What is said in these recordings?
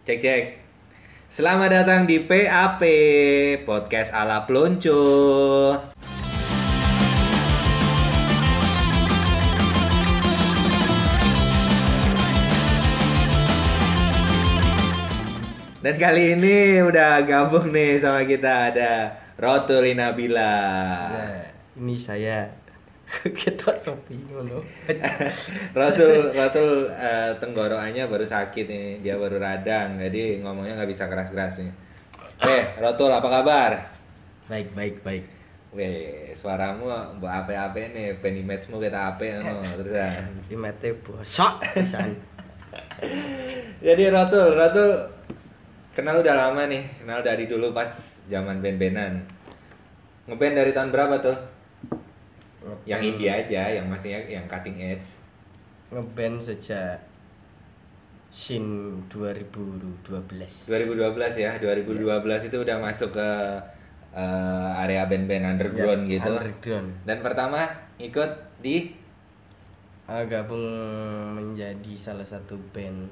Cek cek. Selamat datang di PAP Podcast ala Plonco. Dan kali ini udah gabung nih sama kita ada Rotulina Bila. Nah, ini saya kita sepi ngono. Rotul Rotul eh, tenggorokannya baru sakit nih, dia baru radang, jadi ngomongnya nggak bisa keras-keras nih. Eh, Rotul apa kabar? baik, baik, baik. Weh, suaramu mbak ape-ape nih, penny matchmu kita ape no, terus ya. Tapi mete bosok pisan. Jadi Rotul, Rotul kenal udah lama nih, kenal dari dulu pas zaman band-bandan. Ngeband dari tahun berapa tuh? Yang indie aja, yang maksudnya yang cutting edge. Ngeband sejak Shin 2012. 2012 ya, 2012 itu udah masuk ke eh, area band-band underground Ya, gitu. Underground. Dan pertama ikut di Ah, gabung menjadi salah satu band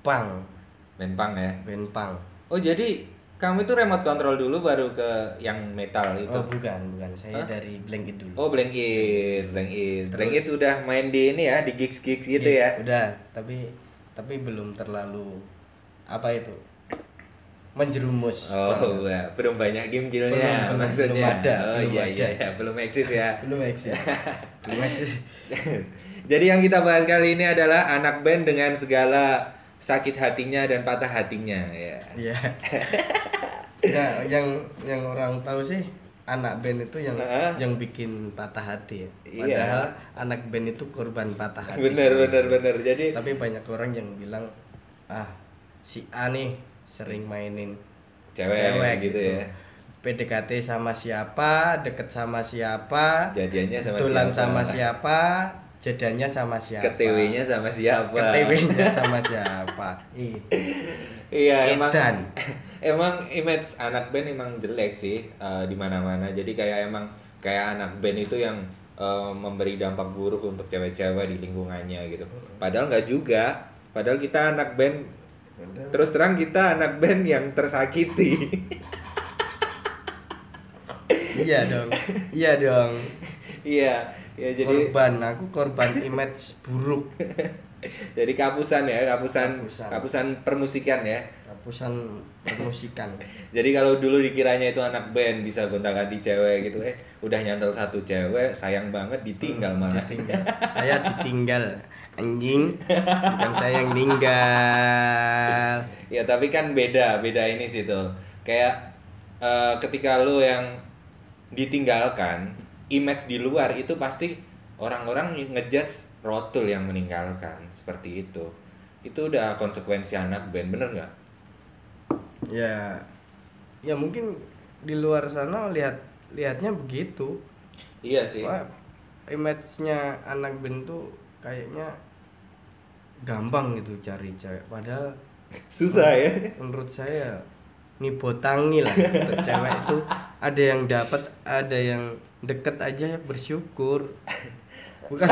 punk, band punk ya. band punk. Oh jadi kamu itu remote control dulu baru ke yang metal itu. Oh, bukan, bukan. Saya Hah? dari Blanket dulu. Oh Blank It, Blank It. Blank It udah main di ini ya, di gigs-gigs gitu Iya, ya. Udah, tapi tapi belum terlalu apa itu? menjerumus. Oh, ya. belum banyak game jilnya belum, maksudnya. belum ada, Oh belum iya ada. iya iya, belum eksis ya. belum eksis. belum eksis. Jadi yang kita bahas kali ini adalah anak band dengan segala sakit hatinya dan patah hatinya ya. Iya. ya, yang yang orang tahu sih anak band itu yang yang bikin patah hati. ya. Iya. Padahal anak band itu korban patah hati. Bener sendiri. bener bener. Jadi Tapi banyak orang yang bilang ah si A nih sering mainin cewek, gitu, ya. PDKT sama siapa, deket sama siapa, Jadiannya sama tulan siapa? sama siapa, jadiannya sama siapa. Ketewenya sama siapa? Ketewenya sama siapa. Iya emang Edan. emang image anak band emang jelek sih eh, di mana-mana. Jadi kayak emang kayak anak band itu yang eh, memberi dampak buruk untuk cewek-cewek di lingkungannya gitu. Padahal nggak juga. Padahal kita anak band terus terang kita anak band yang tersakiti. Iya dong. Iya dong. iya, ya jadi korban, aku korban image buruk. jadi kapusan ya, kapusan Kapusan. kapusan permusikan ya. Kapusan permusikan. Jadi kalau dulu dikiranya itu anak band bisa gonta-ganti cewek gitu, eh udah nyantol satu cewek, sayang banget ditinggal malah. Ditinggal. Saya ditinggal. Anjing. Bukan saya yang ninggal. Ya tapi kan beda, beda ini sih tuh. Kayak eh, ketika lu yang ditinggalkan, image di luar itu pasti orang-orang ngejudge rotul yang meninggalkan seperti itu. Itu udah konsekuensi anak band, bener nggak? Ya ya mungkin di luar sana lihat lihatnya begitu. Iya sih. Wah, image-nya anak band tuh kayaknya gampang gitu cari cewek. Padahal Susah ya. menurut saya nih botangi lah. Untuk cewek itu ada yang dapat ada yang deket aja bersyukur. Bukan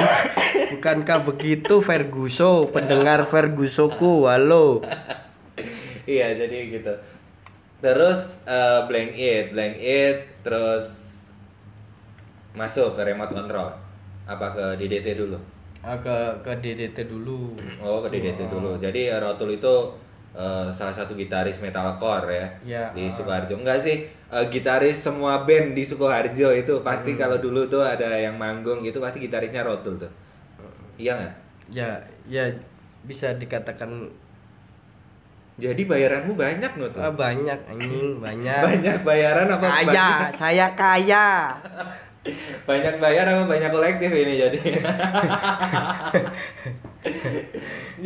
bukankah begitu Ferguso pendengar Fergusoku halo. Iya jadi gitu. Terus eh, blank it blank it terus masuk ke remote control. Apa ke DDT dulu? Ah, ke ke DDT dulu. Oh ke DDT dulu. Jadi eh, Rotul itu eh, salah satu gitaris metalcore ya ya di ah, Sukoharjo. Enggak sih eh, gitaris semua band di Sukoharjo itu pasti kalau dulu tuh ada yang manggung gitu pasti gitarisnya Rotul tuh. Iya nggak? Ya ya bisa dikatakan jadi bayaranmu banyak nggak tuh? Ah, banyak anjing banyak. Banyak bayaran apa kaya saya kaya. Banyak bayar apa banyak kolektif ini jadi?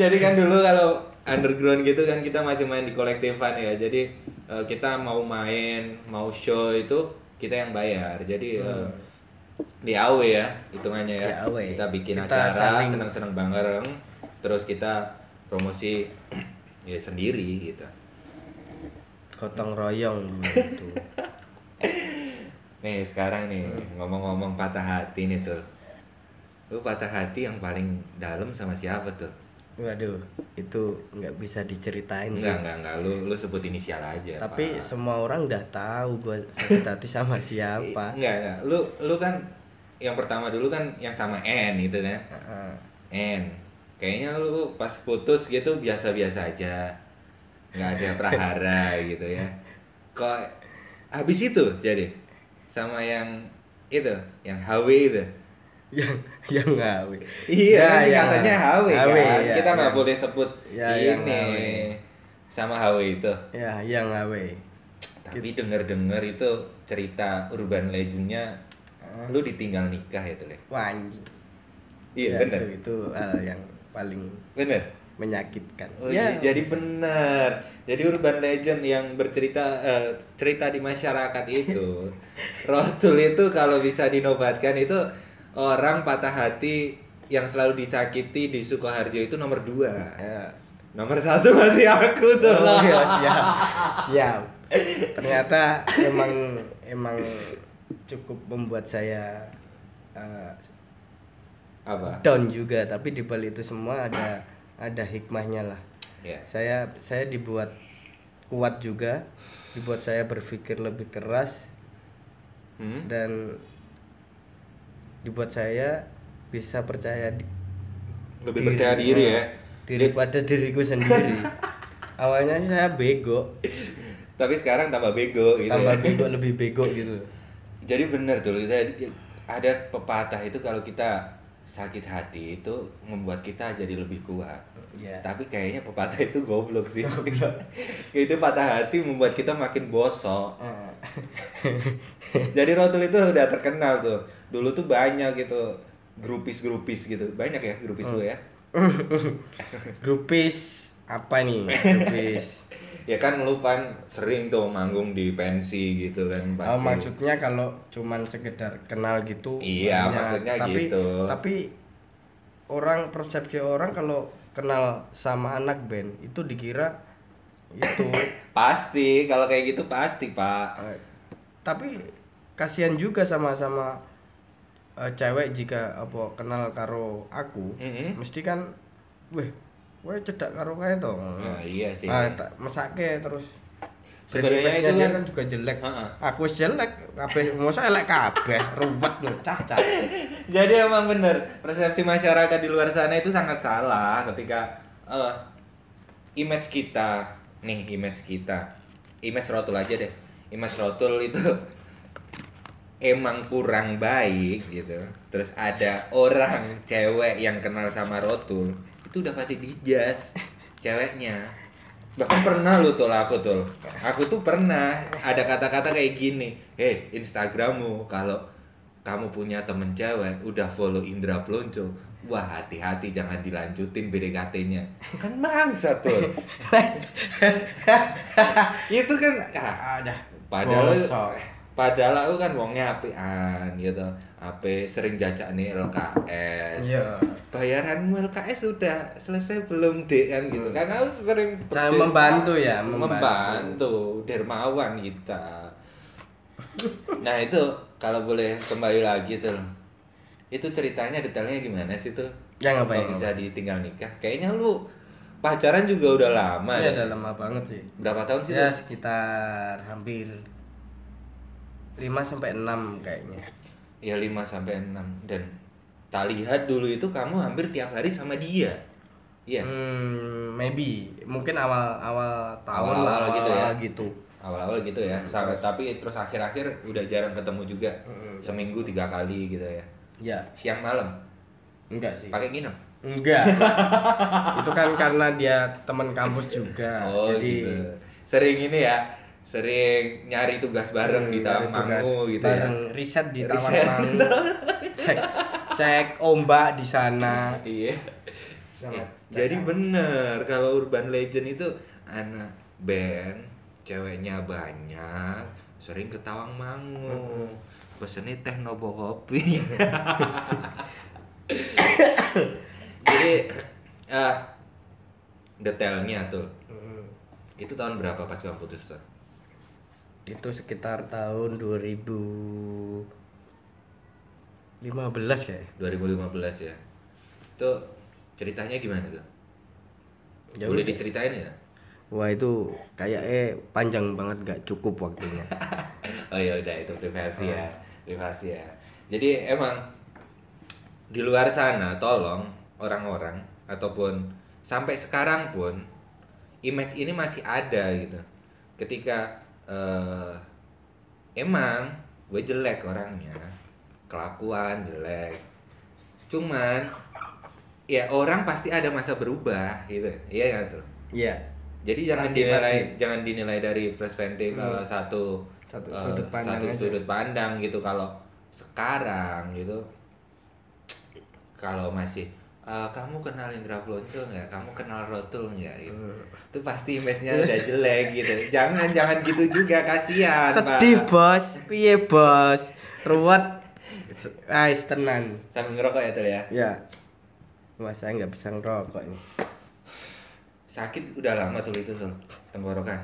Jadi kan dulu kalau underground gitu kan kita masih main di kolektifan ya. Jadi eh, kita mau main mau show itu kita yang bayar. Jadi eh, di AW ya hitungannya ya. Di kita bikin Kita acara seneng-seneng bareng terus kita promosi ya sendiri gitu. Gotong royong dulu itu Nih sekarang nih ngomong-ngomong patah hati nih tuh. Lu patah hati yang paling dalam sama siapa tuh? Waduh, itu nggak bisa diceritain sih. Enggak, enggak, enggak. Lu lu sebut inisial aja. Tapi Pak. semua orang udah tahu gua sakit hati sama siapa. Enggak, enggak. Lu lu kan yang pertama dulu kan yang sama N gitu kan. Heeh. N. Kayaknya lu pas putus gitu biasa-biasa aja. Nggak ada prahara gitu ya. Kok habis itu jadi sama yang itu, yang HW itu. Yang yang ngawe. Iya, Ya, kan yang katanya HW, HW, kan. ya, Kita nggak yang- boleh sebut Ya, HW. ini sama HW itu. Ya, yang ngawe. Tapi denger-denger itu cerita urban legendnya lu ditinggal nikah itu leh. Wah, anjing. Iya Ya, bener, Itu, itu hal yang paling bener. menyakitkan. Oh, ya, iya, jadi bener. Jadi urban legend yang bercerita eh, cerita di masyarakat itu, Rotul itu kalau bisa dinobatkan itu orang patah hati yang selalu disakiti di Sukoharjo itu nomor dua. ya. Nomor satu masih aku tuh. Oh, iya, siap. Siap. Ternyata emang emang cukup membuat saya eh, Apa? down juga, tapi di balik itu semua ada ada hikmahnya lah. Ya. Saya saya dibuat kuat juga, dibuat saya berpikir lebih keras Hmm? dan dibuat saya bisa percaya di, Lebih percaya diri ya. diri pada diriku sendiri. Awalnya sih saya bego, Tapi sekarang tambah bego gitu. tambah ya. bego lebih bego gitu. Jadi bener tuh, ada pepatah itu kalau kita sakit hati itu membuat kita jadi lebih kuat. Ya. Tapi kayaknya pepatah itu goblok sih. itu patah hati membuat kita makin bosok. Ah. Jadi Rotul itu udah terkenal tuh. Dulu tuh banyak gitu grupis-grupis gitu. Banyak ya grupis lu ya. Grupis apa nih? Grupis. Ya kan lu kan sering tuh manggung di pensi gitu kan pasti. Oh, maksudnya kalau cuman sekedar kenal gitu. Iya, banyak. maksudnya tapi, gitu. Tapi orang persepsi orang kalau kenal sama anak band itu dikira itu Pasti, kalau kayak gitu pasti, Pak. eh, tapi kasihan juga sama eh, cewek jika apa kenal karo aku Mm-mm. mesti kan weh weh cedak karo kae to Nah, iya sih. ah, tak mesake terus Sebenarnya itu kan- kan juga jelek Heeh. aku wis jelek kabeh mosok elek kabeh ruwet lho cacat Jadi emang bener persepsi masyarakat di luar sana itu sangat salah ketika eh, image kita nih image kita image rotul aja deh image rotul itu emang kurang baik gitu terus ada orang cewek yang kenal sama rotul itu udah pasti dijas ceweknya. Bahkan pernah lu tuh aku tuh aku tuh pernah ada kata-kata kayak gini eh Instagrammu kalau kamu punya temen cewek udah follow Indra Plonco wah hati-hati jangan dilanjutin BDKT-nya kan bangsa tuh itu kan ah, ada. padahal Bosok. Padahal aku kan wongnya apian gitu. Ape sering jajak nih LKS Iya. bayaranmu LKS sudah selesai belum dek kan gitu. Kan aku sering Nah, membantu ya, membantu. Dermawan kita. Nah itu kalau boleh kembali lagi tuh. Itu ceritanya detailnya gimana sih tuh? Yang apa bisa ditinggal nikah? Kayaknya lu pacaran juga udah lama Iya, ya udah lama banget sih. berapa tahun sih Ya tuh? sekitar hampir 5 sampai 6 kayaknya. ya 5 sampai 6 dan tak lihat dulu itu kamu hampir tiap hari sama dia iya Hmm, maybe mungkin awal awal tahun Awal-awal lah, gitu ya? awal-awal gitu. awal-awal gitu ya sampai tapi terus akhir-akhir udah jarang ketemu juga Mm, seminggu tiga kali gitu ya Ya, siang malam enggak sih. pakai nginep Enggak. itu kan karena dia teman kampus juga. oh jadi gitu sering ini ya sering nyari tugas bareng di Hmm, dari taman. tugas Mangu gitu bareng. Ya riset di Taman cek cek ombak di sana. iya. Sangat Eh, jadi bener kalau urban legend itu anak band ceweknya banyak sering ke Tawang Mangu. Pesennya teh nobo kopi. Jadi ah detailnya tuh. Itu tahun berapa pas kamu putus tuh Itu sekitar tahun 2015 kayak. 2015 ya itu ceritanya gimana tuh Ya Boleh udah. diceritain ya? Wah itu kayak eh panjang banget gak cukup waktunya. oh ya udah itu privasi ya, privasi ya. Jadi emang di luar sana tolong orang-orang ataupun sampai sekarang pun image ini masih ada gitu. Ketika eh, emang gue jelek orangnya, kelakuan jelek. Cuman ya orang pasti ada masa berubah gitu. Iya kan tuh. Iya. Jadi jangan Pasti, dinilai pasti. jangan dinilai dari perspektif Hmm. eh, satu Satu eh, sudut pandang satu aja. sudut pandang gitu kalau sekarang gitu kalau masih eh, kamu kenal Indra Plonco nggak? Kamu kenal Rotul nggak? Gitu. Hmm. Itu pasti image-nya udah jelek gitu. Jangan jangan gitu juga kasihan. Sedih bos, piye bos? Ruwet. Ais tenan. Sambil ngerokok ya tuh ya. Ya. Wah saya nggak bisa ngerokok ini. Sakit udah lama tuh itu tuh tenggorokan.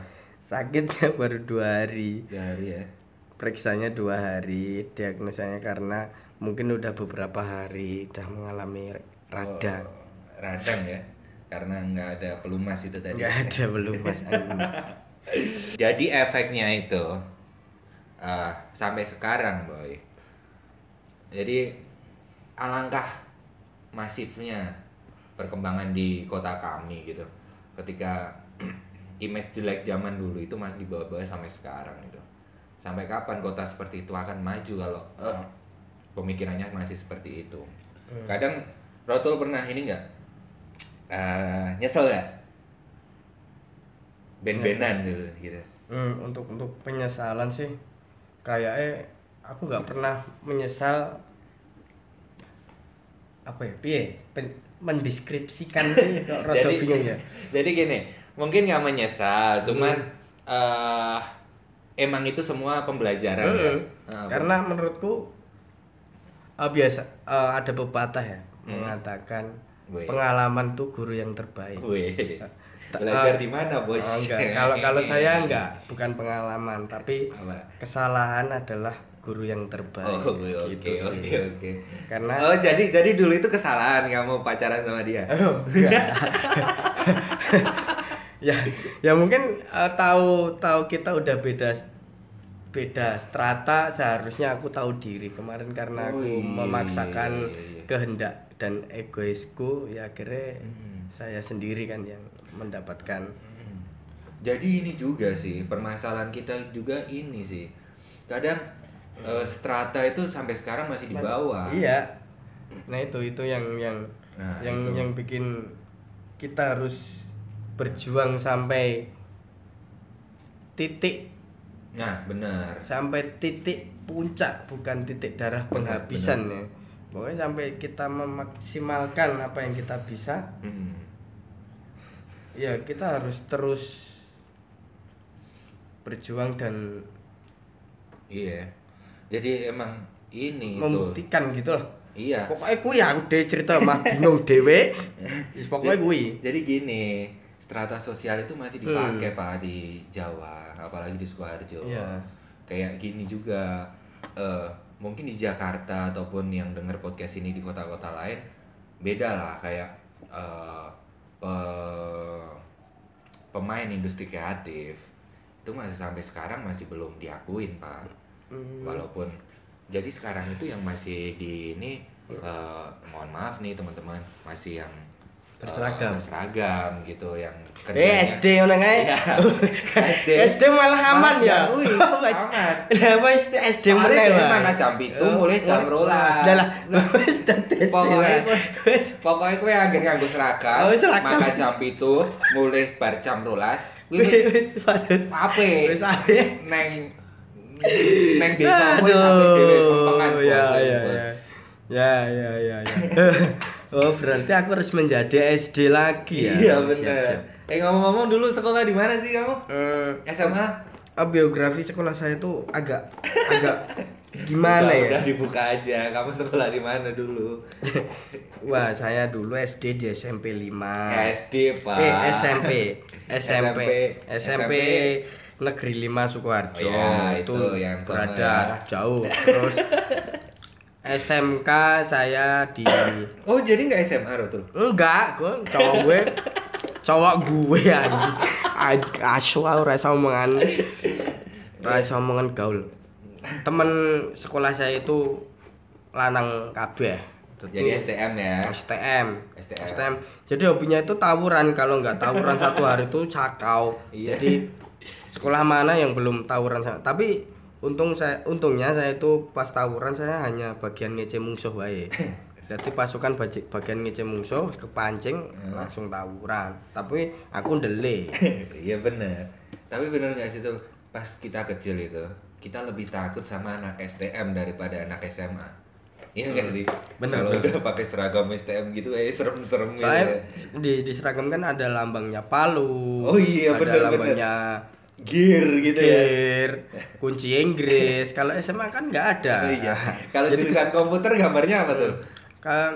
Sakitnya baru dua hari. Dari ya. Periksanya dua hari. Diagnosanya karena mungkin udah beberapa hari udah mengalami radang. Oh, radang ya. Karena nggak ada pelumas itu tadi. Nggak ada belum mas. Jadi efeknya itu eh, sampai sekarang, boy. Jadi alangkah masifnya perkembangan di kota kami gitu. Ketika image jelek zaman dulu itu masih dibawa-bawa sampai sekarang gitu. Sampai kapan kota seperti itu akan maju kalau eh, pemikirannya masih seperti itu. Kadang Rotul pernah ini enggak nyesel ya? Ben-benan gitu gitu. Hmm, untuk untuk penyesalan sih kayaknya aku nggak pernah menyesal apa ya piye Pen- mendeskripsikan sih kok rada Jadi- bingung ya Jadi gini, mungkin nggak menyesal, cuman Hmm. eh emang itu semua pembelajaran ya. Hmm, Nah, karena menurutku eh, biasa eh, ada pepatah ya Hmm. mengatakan Wih. pengalaman tuh guru yang terbaik Ta- belajar eh, di mana bos? Oh, enggak. Kalau kalau saya enggak, bukan pengalaman, tapi Apa? kesalahan adalah guru yang terbaik. Oh, oke gitu oke sih. oke. Karena Oh jadi jadi dulu itu kesalahan kamu pacaran sama dia? Oh, enggak. ya, ya mungkin eh, tahu tahu kita udah beda beda strata seharusnya aku tahu diri kemarin karena Oh, aku iya, memaksakan iya, iya. kehendak dan egoisku ya akhirnya Hmm. saya sendiri kan yang mendapatkan Hmm. Jadi ini juga sih permasalahan kita juga ini sih. Kadang eh, strata itu sampai sekarang masih di bawah. Iya. Nah itu itu yang yang Nah, yang itu. yang bikin kita harus berjuang sampai titik Nah benar. sampai titik puncak bukan titik darah Benar, penghabisan ya. Pokoknya sampai kita memaksimalkan apa yang kita bisa, Hmm. ya kita harus terus berjuang dan Iya. Jadi emang ini membuktikan gitu loh. Iya. Pokoknya kui ya udah cerita mah bingung dewe. Wis Pokoknya kui. Jadi gini, strata sosial itu masih dipakai Pak di Jawa, apalagi di Sukoharjo. Iya. Kayak gini juga eh mungkin di Jakarta ataupun yang dengar podcast ini di kota-kota lain beda lah kayak eh pe- pemain industri kreatif itu masih sampai sekarang masih belum diakuin Pak. Hmm. Walaupun jadi sekarang itu yang masih di ini eh, mohon maaf nih teman-teman masih yang Berseragam. berseragam gitu yang Eh SD ngono kae. SD. SD malah aman ya. Aman. Lah wis SD Soalnya meneh wae. makan jam pitu, Oh, mulai jam mulai- rolas. Lah lah wis dadi SD. Pokoknya wae. kowe- Wis Pokoknya kowe anggen nganggo seragam, Oh, makan jam pitu, mulai bar jam rolas. Kuwi wis ape? Wis ape. Neng neng desa kowe sampe dhewe bos. ya ya ya. Ya ya ya ya. Oh, berarti aku harus menjadi SD lagi ya. Iya siap. Eh ngomong-ngomong dulu sekolah di mana sih kamu? Eh, SMA? ah, biografi sekolah saya tuh agak agak gimana udah, ya? Udah dibuka aja. Kamu sekolah di mana dulu? Wah, saya dulu SD di SMP 5. SD, Pak. Eh, SMP. SMP. SMP. SMP Negeri 5 Sukoharjo. Oh, ya, itu yang sama berada ya. jauh. Terus SMK saya di Oh, jadi nggak SMA Rotul? enggak, gue cowok gue cowok gue anjing. Asu aku ora iso omongan. Ora iso omongan gaul. Temen sekolah saya itu lanang kabeh. Jadi STM ya. STM. STM. Jadi hobinya itu tawuran. Kalau nggak tawuran satu hari itu cakau. Iya. Jadi sekolah mana yang belum tawuran sama- Tapi untung saya untungnya saya itu pas tawuran saya hanya bagian ngece mungsuh wae. Jadi pasukan bagian ngece mungsuh kepancing Hmm. langsung tawuran. Tapi aku ndele. Iya bener. Tapi bener nggak sih tuh pas kita kecil itu kita lebih takut sama anak STM daripada anak SMA. Iya nggak sih? Bener, Kalau bener. udah pakai seragam STM gitu kayak serem-serem gitu. Ya. di, di seragam kan ada lambangnya Palu. Oh iya, ada bener, bener. lambangnya Gear gitu ya. Gear, kunci Inggris. Kalau SMA kan nggak ada. Oh iya. Kalau jurusan komputer gambarnya apa tuh? Kan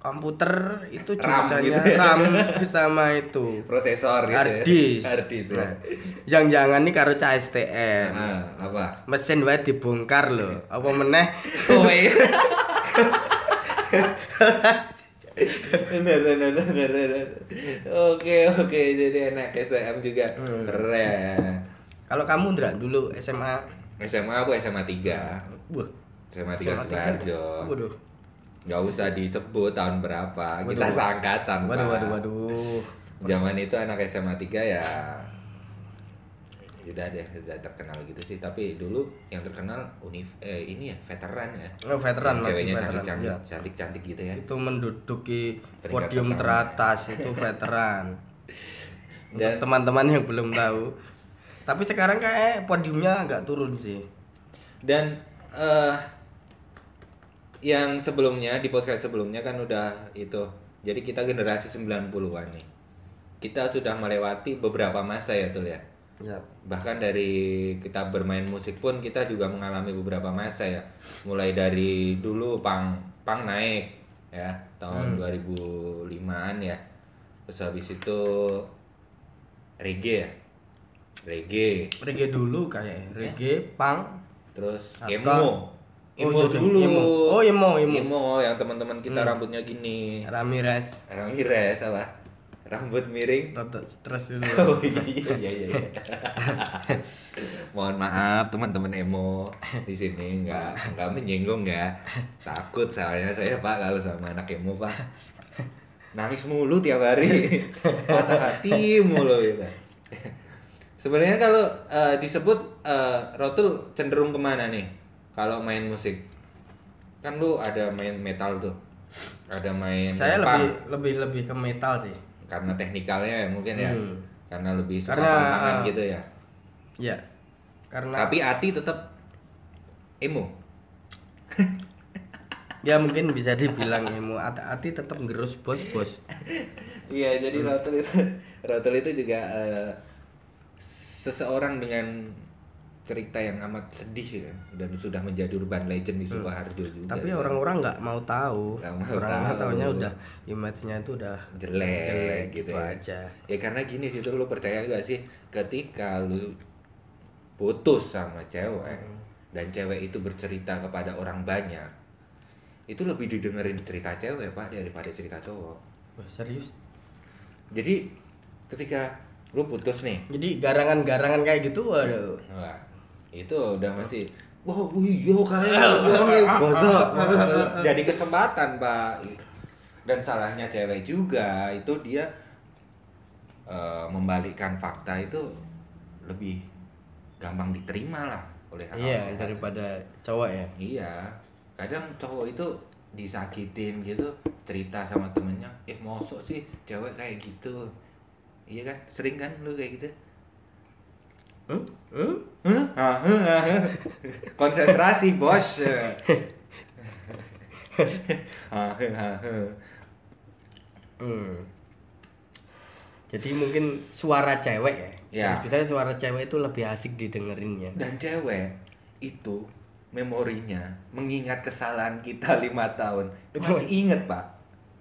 komputer itu RAM jurusannya gitu ya. RAM sama itu Prosesor gitu. hard ya. disk. Hard disk. ya. Nah, jangan-jangan nih karo cah STM. Nah, apa? Mesin wae dibongkar loh. Apa meneh? Oh iya. Oke, oke. Jadi anak STM juga Hmm. keren. Kalau kamu Ndra dulu SMA SMA aku SMA 3. Wah, SMA 3 SMA tiga. Sidoarjo. Waduh. Nggak usah disebut tahun berapa. Kita Waduh. seangkatan, Waduh, Pak. waduh, waduh. Zaman itu anak SMA 3 ya udah deh udah terkenal gitu sih tapi dulu yang terkenal univ eh ini ya veteran ya Oh, veteran masih ceweknya veteran, cantik cantik iya. cantik cantik gitu ya Itu menduduki Peringkat podium teratas itu veteran. Dan- teman-teman yang belum tahu. Tapi sekarang kayak podiumnya agak turun sih. dan eh yang sebelumnya di podcast sebelumnya kan udah itu. Jadi kita generasi 90-an nih. Kita sudah melewati beberapa masa ya tuh ya? Ya. bahkan dari kita bermain musik pun kita juga mengalami beberapa masa ya. Mulai dari dulu pang pang naik ya tahun 2005an ya. Terus habis itu reggae ya. Reggae. Reggae dulu kayak reggae, punk, terus Apa? emo Oh, emo jadi dulu emo. Oh, emo, emo. emo yang teman-teman kita Hmm. rambutnya gini Ramirez, Ramirez apa rambut miring rotot stres dulu. Oh iya iya iya. Mohon maaf teman-teman emo di sini nggak nggak menyinggung ya. Takut soalnya saya Pak kalau sama anak emo Pak. Nangis mulu tiap hari. Patah hati mulu gitu. Sebenarnya kalau eh, disebut eh, Rotul cenderung ke mana nih? Kalau main musik kan lu ada main metal tuh, ada main Saya punk. lebih lebih lebih ke metal sih. karena teknikalnya ya mungkin ya Hmm. karena lebih suka Karena, tantangan uh, gitu ya Ya. Karena tapi Ati tetap emo ya mungkin bisa dibilang emo Ati Ati tetap gerus bos-bos. iya jadi Rotul itu Rotul itu juga eh, seseorang dengan cerita yang amat sedih ya dan sudah menjadi urban legend di Sukoharjo juga Tapi sih. orang-orang nggak mau tahu. Mau Orang-orang tahu. taunya udah image-nya itu udah jelek, jelek gitu gitu ya. aja. ya karena gini sih tuh lu percaya gak sih ketika lu putus sama cewek Hmm. dan cewek itu bercerita kepada orang banyak itu lebih didengerin cerita cewek pak daripada cerita cowok Wah, serius. jadi ketika lu putus nih Jadi garangan-garangan kayak gitu waduh. wah itu udah mesti wah iya kayak gosok jadi kesempatan pak. Dan salahnya cewek juga itu dia eh, membalikkan fakta itu lebih gampang diterima lah oleh Iya, sehat. daripada cowok ya. iya. Kadang cowok itu disakitin gitu cerita sama temennya eh mosok sih cewek kayak gitu. Iya kan? Sering kan lu kayak gitu Hmm? Hah? konsentrasi bos Hmm. Jadi mungkin suara cewek ya. Ya. Biasanya suara cewek itu lebih asik didengerinnya. dan cewek itu memorinya mengingat kesalahan kita lima tahun itu masih inget pak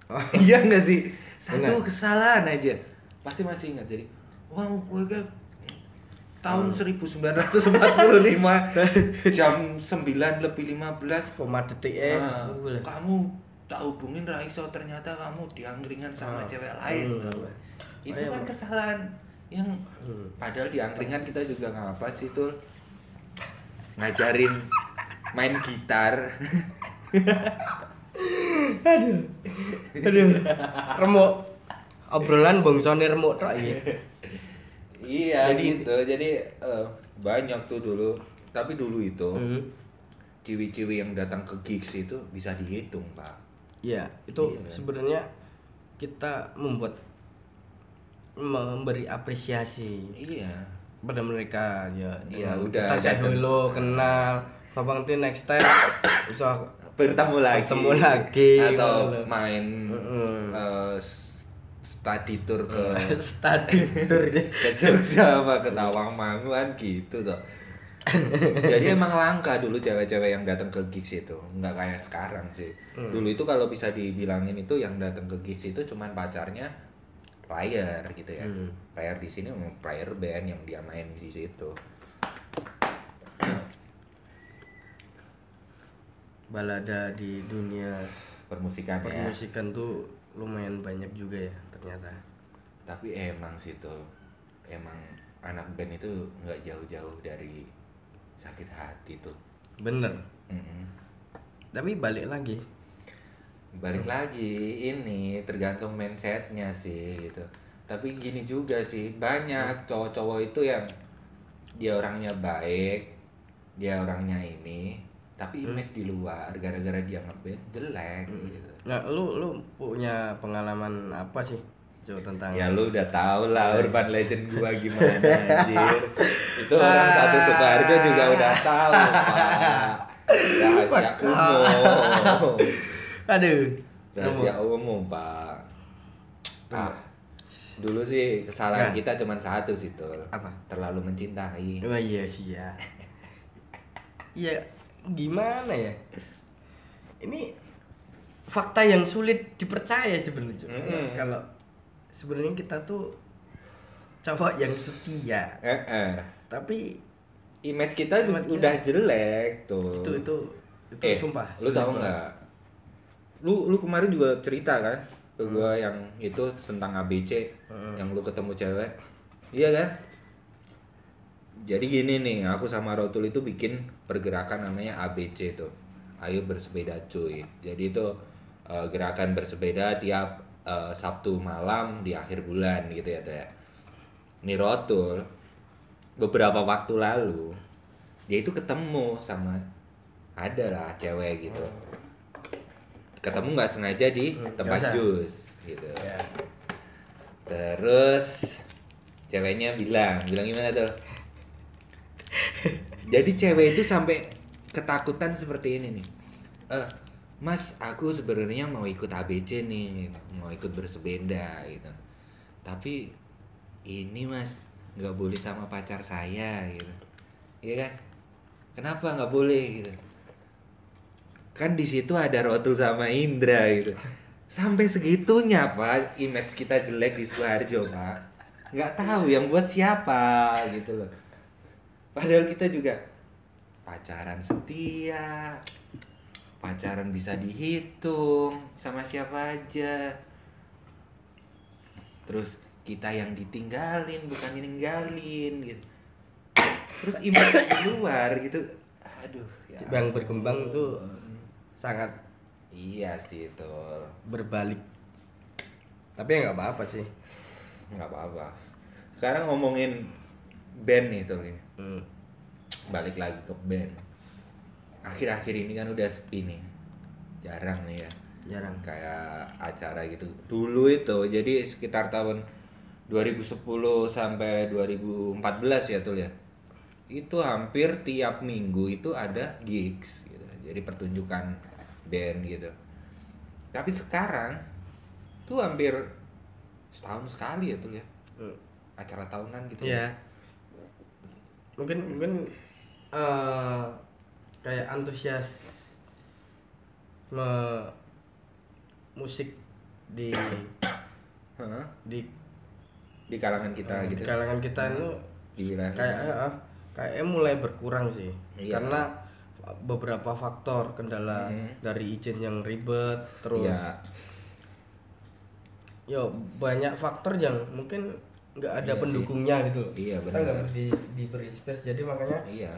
iya nggak sih satu Benar. kesalahan aja pasti masih ingat jadi wow gue kan tahun 1945 jam 9 lebih 15 Koma detik eh. Nah, boleh. kamu tak hubungin Raiso ternyata kamu diangkringan sama Ah. cewek lain Hmm. itu Ayo, kan kesalahan yang Hmm. padahal di angkringan kita juga ngapa sih tuh ngajarin main gitar aduh aduh remuk obrolan bongsone remuk tok iki iya Jadi- gitu jadi eh, banyak tuh dulu tapi dulu itu Hmm. ciwi-ciwi yang datang ke gigs itu bisa dihitung pak Iya, itu Iya kan? sebenarnya kita membuat memberi apresiasi iya pada mereka ya. Iya, udah Kita say datang. hello, kenal. Babang tuh next time bisa bertemu lagi Bertemu lagi, atau main eh, s- study tour ke study tour gitu. ke Jogja apa ke Tawangmangu kan gitu tuh jadi emang langka dulu cewek-cewek yang datang ke gigs itu nggak kayak sekarang sih Hmm. dulu itu kalau bisa dibilangin itu yang datang ke gigs itu cuman pacarnya player gitu ya Hmm. player di sini memang player band yang dia main di situ Balada di dunia permusikan ya permusikan tuh lumayan banyak juga ya ternyata. tapi emang sih tuh emang anak band itu nggak jauh-jauh dari sakit hati tuh Bener. Mm-mm. Tapi balik lagi. balik lagi ini tergantung mindsetnya sih gitu tapi gini juga sih banyak cowok-cowok itu yang dia orangnya baik dia orangnya ini tapi Hmm. image di luar gara-gara dia ngeband jelek gitu Nah, lu lu punya pengalaman apa sih? Jo tentang ya lu udah tau lah urban legend gua gimana anjir itu orang satu Sukoharjo juga udah tahu pak rahasia umum Aduh. rahasia umum pak ah dulu sih kesalahan Nah. kita cuma satu sih tuh Apa? terlalu mencintai Oh iya sih ya. Iya, gimana ya? Ini fakta yang sulit dipercaya sebenarnya. Jo. Mm-mm. Kalau sebenarnya kita tuh cowok yang setia, eh, eh. tapi image kita Image kita- udah jelek tuh itu itu itu eh sumpah. lu tahu nggak lu lu kemarin juga cerita kan ke Hmm. gua yang itu tentang ABC Heeh. yang lu ketemu cewek iya kan jadi gini nih aku sama Rotul itu bikin pergerakan namanya ABC tuh ayo bersepeda cuy jadi itu eh, gerakan bersepeda tiap eh, Sabtu malam di akhir bulan gitu ya tuh ya nih Rotul beberapa waktu lalu dia itu ketemu sama ada lah cewek gitu ketemu nggak sengaja di Hmm, tempat jus gitu Ya. Terus ceweknya bilang, bilang gimana tuh? Jadi cewek itu sampai ketakutan seperti ini nih. Eh, Mas, aku sebenarnya mau ikut ABC nih, mau ikut bersepeda gitu. Tapi ini Mas nggak boleh sama pacar saya gitu. Iya kan? Kenapa nggak boleh gitu? Kan di situ ada Rotul sama Indra gitu. Sampai segitunya Pak, image kita jelek di Sukoharjo Pak. Nggak tahu yang buat siapa gitu loh. Padahal kita juga pacaran setia, pacaran bisa dihitung sama siapa aja. Terus kita yang ditinggalin bukan ninggalin gitu. Terus image di luar gitu. Aduh, ya. Yang berkembang tuh sangat Iya sih itu berbalik. Tapi ya nggak apa-apa sih. nggak apa-apa. Sekarang ngomongin band nih tuh nih. Hmm. Balik lagi ke band. Akhir-akhir ini kan udah sepi nih. Jarang nih ya. Jarang. Kayak acara gitu. Dulu itu jadi sekitar tahun 2010 sampai 2014 ya tuh ya. Itu hampir tiap minggu itu ada gigs gitu. Jadi pertunjukan band gitu. Tapi sekarang tuh hampir setahun sekali ya tuh ya Hmm. acara tahunan gitu Ya. Mungkin mungkin eh kayak antusias me- musik di Heeh, di, di kalangan kita di gitu kalangan kita itu di wilayah kayak eh, kayaknya mulai berkurang sih. Iya. Karena beberapa faktor kendala Hmm. dari izin yang ribet terus Iya. yo banyak faktor yang mungkin nggak ada Iya sih. pendukungnya gitu loh. Iya, kita nggak di, diberi space jadi makanya iya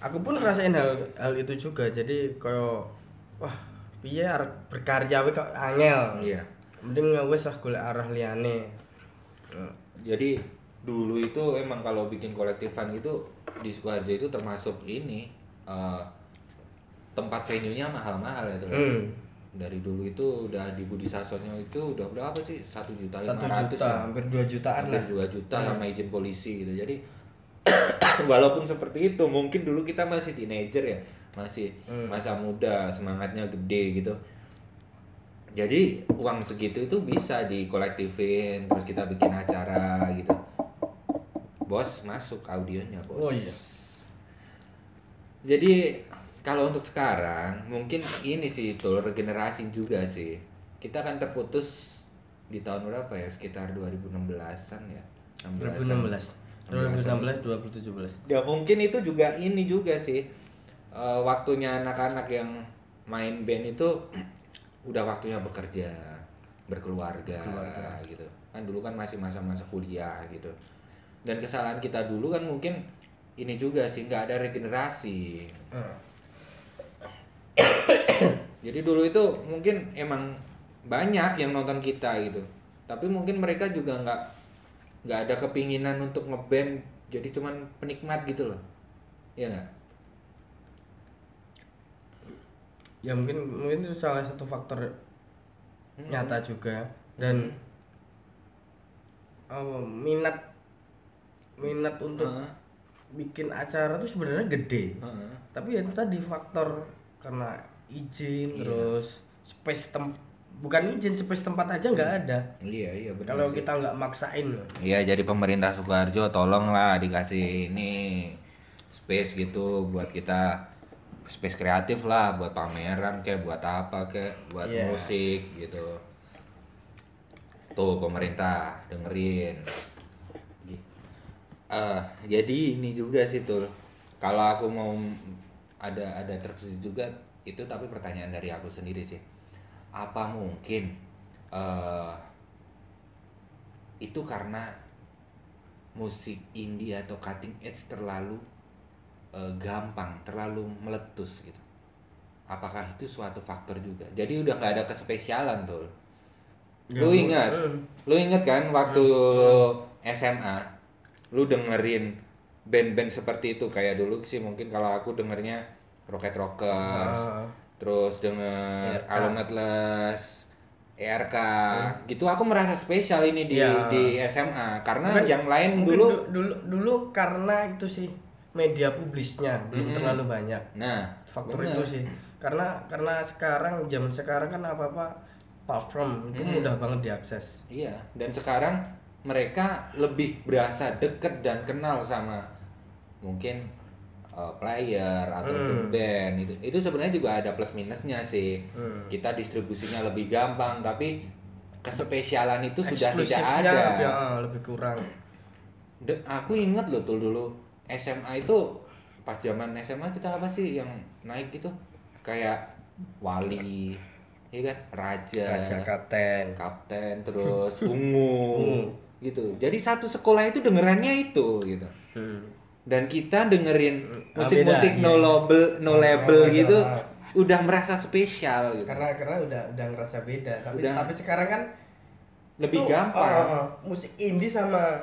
aku pun ngerasain hal hal itu juga. Jadi kayak wah piye berkarya we kok angel? Iya. Mending wes lah golek arah liyane. Eh, jadi dulu itu emang kalau bikin kolektifan itu di Sukoharjo itu termasuk ini eh, tempat venue-nya mahal-mahal ya tuh hmm. dari dulu itu udah di Budi Sasonyo itu udah berapa sih? Satu juta lima ratus ya. hampir dua jutaan hampir lah. dua juta sama izin polisi gitu. Jadi walaupun seperti itu mungkin dulu kita masih teenager ya masih Hmm. masa muda semangatnya gede gitu jadi uang segitu itu bisa dikolektifin terus kita bikin acara gitu bos masuk audionya bos oh iya jadi kalau untuk sekarang mungkin ini sih itu regenerasi juga sih. Kita kan terputus di tahun berapa ya? Sekitar 2016-an ya. 2016 2016 2017 Ya mungkin itu juga ini juga sih. Eh, waktunya anak-anak yang main band itu udah waktunya bekerja, berkeluarga Keluarga. gitu. Kan dulu kan masih masa-masa kuliah gitu. Dan kesalahan kita dulu kan mungkin ini juga sih nggak ada regenerasi. Eh, Jadi dulu itu mungkin emang banyak yang nonton kita gitu. Tapi mungkin mereka juga nggak nggak ada kepinginan untuk ngeband jadi cuman penikmat gitu loh. Iya nggak? ya mungkin mungkin itu salah satu faktor Hmm. nyata juga dan eh, minat minat untuk Heeh, bikin acara tuh sebenarnya gede heeh. tapi ya itu tadi faktor karena izin Iya. terus space tem bukan izin space tempat aja nggak ada Iya iya benar. kalau kita nggak maksain Iya jadi pemerintah Sukoharjo tolonglah dikasih ini space gitu buat kita space kreatif lah buat pameran kayak buat apa kayak buat Iya. musik gitu. Tuh pemerintah dengerin. Eh, jadi ini juga sih tuh kalau aku mau ada ada terbesit juga itu tapi pertanyaan dari aku sendiri sih apa mungkin eh itu karena musik indie atau cutting edge terlalu eh, gampang, terlalu meletus gitu. Apakah itu suatu faktor juga? Jadi udah nggak ada kespesialan tuh. Ya, lu ingat? hmm. Lu inget kan waktu SMA, lu dengerin band-band seperti itu kayak dulu sih mungkin kalau aku dengernya Rocket Rockers, Ah, terus denger ERK. Alone Atlas, ERK, gitu aku merasa spesial ini di Iya. di SMA karena Mungkin- yang lain dulu du- dulu dulu karena itu sih media publisnya belum Mm-mm. terlalu banyak nah faktor bener. itu sih karena karena sekarang zaman sekarang kan apa apa platform itu Mm-mm. mudah banget diakses Iya, dan sekarang mereka lebih berasa deket dan kenal sama mungkin uh, player atau Hmm. band itu. Itu sebenarnya juga ada plus minusnya sih. Hmm. Kita distribusinya lebih gampang, tapi kespesialan itu sudah tidak ada. ah, lebih kurang De- aku ingat loh tuh dulu SMA itu pas zaman SMA kita apa sih yang naik itu kayak wali, ya kan, raja, raja kapten kapten terus ungu Ungu. gitu jadi satu sekolah itu dengerannya itu gitu Hmm. Dan kita dengerin Ah, musik-musik no iya. label no Ah, label gitu ah. udah merasa spesial gitu karena karena udah udah ngerasa beda tapi Udah. tapi sekarang kan lebih tuh, gampang ah, ah, ah, musik indie sama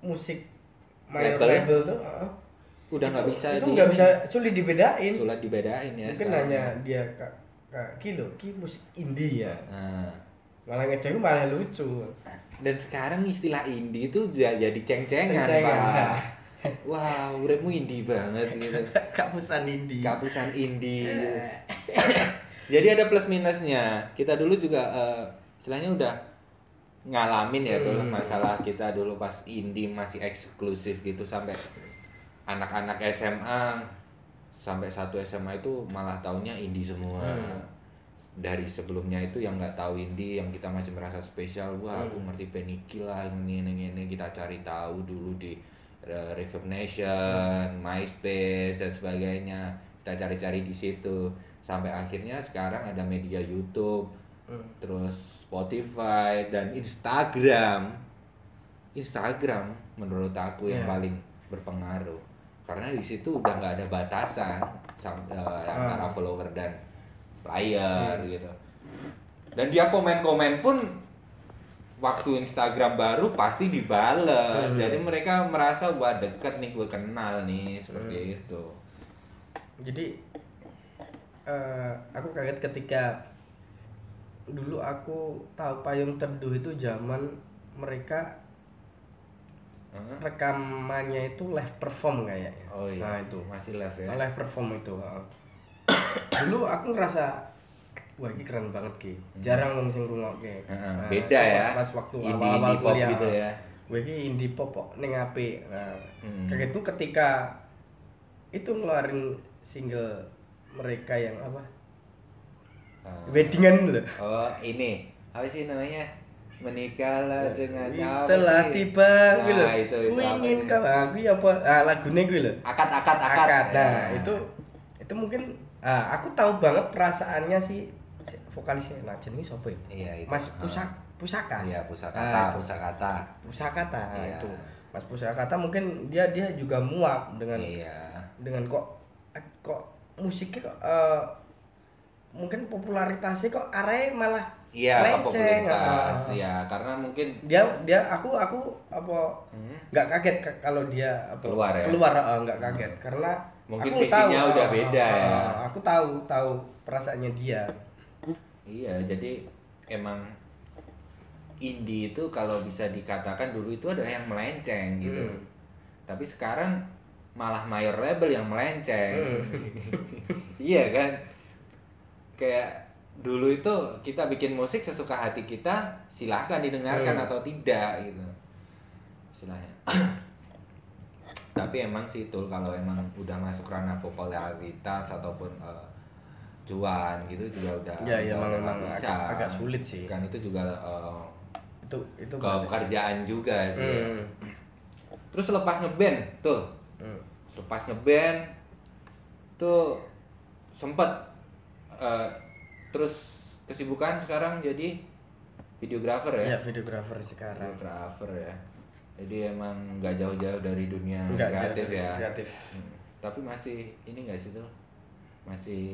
musik mayor Label. label tuh ah, udah nggak bisa itu nggak bisa sulit dibedain sulit dibedain ya mungkin sekarang. hanya dia kak kak kilo ki musik indie ya nah malah ngejauh malah lucu dan sekarang istilah indie itu udah jadi ceng-cengan Ceng-cengan, pak ya. wah uripmu indie banget gitu. Kapusan indie. Kapusan indie. Jadi ada plus minusnya. Kita dulu juga eh, istilahnya udah ngalamin ya tuh Hmm. masalah kita dulu pas indie masih eksklusif gitu sampai anak-anak SMA sampai satu SMA itu malah taunya indie semua. Hmm. Dari sebelumnya itu yang nggak tahu indie yang kita masih merasa spesial wah aku Hmm. ngerti Peniki lah ini ini ini kita cari tahu dulu di uh, Reverb Nation, MySpace dan sebagainya kita cari-cari di situ sampai akhirnya sekarang ada media YouTube Hmm. terus Spotify dan Instagram Instagram menurut aku yang Iya. paling berpengaruh karena di situ udah nggak ada batasan sam- eh, antara Ah. follower dan player Hmm. gitu dan dia komen-komen pun waktu Instagram baru pasti dibales Hmm. jadi mereka merasa wah deket nih gue kenal nih seperti Hmm. itu jadi eh, aku kaget ketika dulu aku tahu payung teduh itu zaman mereka rekamannya itu live perform kayaknya oh iya nah itu masih live ya live perform itu. Dulu aku ngerasa wah ini keren banget ki. Jarang wong sing ngrungokke. Heeh, Nah, beda itu ya. pas waktu indie awal-awal indie kuliah, gitu ya. Wah ini indie pop kok ning apik. Nah Hmm. kagetku ketika itu ngeluarin single mereka yang apa? Ah. weddingan loh Oh ini. Apa sih namanya? Menikahlah dengan telah sih? tiba nah, gue loh itu itu ingin kau aku apa? Ah lagunya gue loh akad akad akad, akad nah Ya. itu itu mungkin ah, aku tahu banget perasaannya si, vokalisnya nah jenenge siapa ya iya itu Mas Ah. Pusak Pusaka iya pusaka Ah, itu. pusakata Pusakata nah, Iya. itu Mas Pusakata mungkin dia dia juga muak dengan iya dengan kok kok musiknya kok eh, mungkin popularitasnya kok arahnya malah iya Lenceng, popularitas ah. ya karena mungkin dia dia aku aku apa hmm, nggak kaget ke- kalau dia apa, Keluar ya? keluar eh, nggak kaget karena Mungkin aku visinya tahu, udah beda eh, ya. eh, aku tahu tahu perasaannya dia iya jadi emang indie itu kalau bisa dikatakan dulu itu adalah yang melenceng gitu Hmm. tapi sekarang malah mayor label yang melenceng Hmm. iya kan kayak dulu itu kita bikin musik sesuka hati kita silahkan didengarkan Hmm. atau tidak gitu istilahnya tapi emang sih itu kalau emang udah masuk ranah popularitas ataupun eh, cuan gitu juga udah ya ya udah emang emang bisa. agak, agak sulit sih kan itu juga eh, itu itu ke pekerjaan juga sih ya. Hmm. terus lepas ngeband tuh Hmm. lepas ngeband tuh sempet eh, terus kesibukan sekarang jadi videografer ya ya videografer sekarang videografer ya jadi emang nggak jauh-jauh dari dunia Nggak, kreatif jauh- ya kreatif. Hmm. tapi masih ini nggak sih tuh masih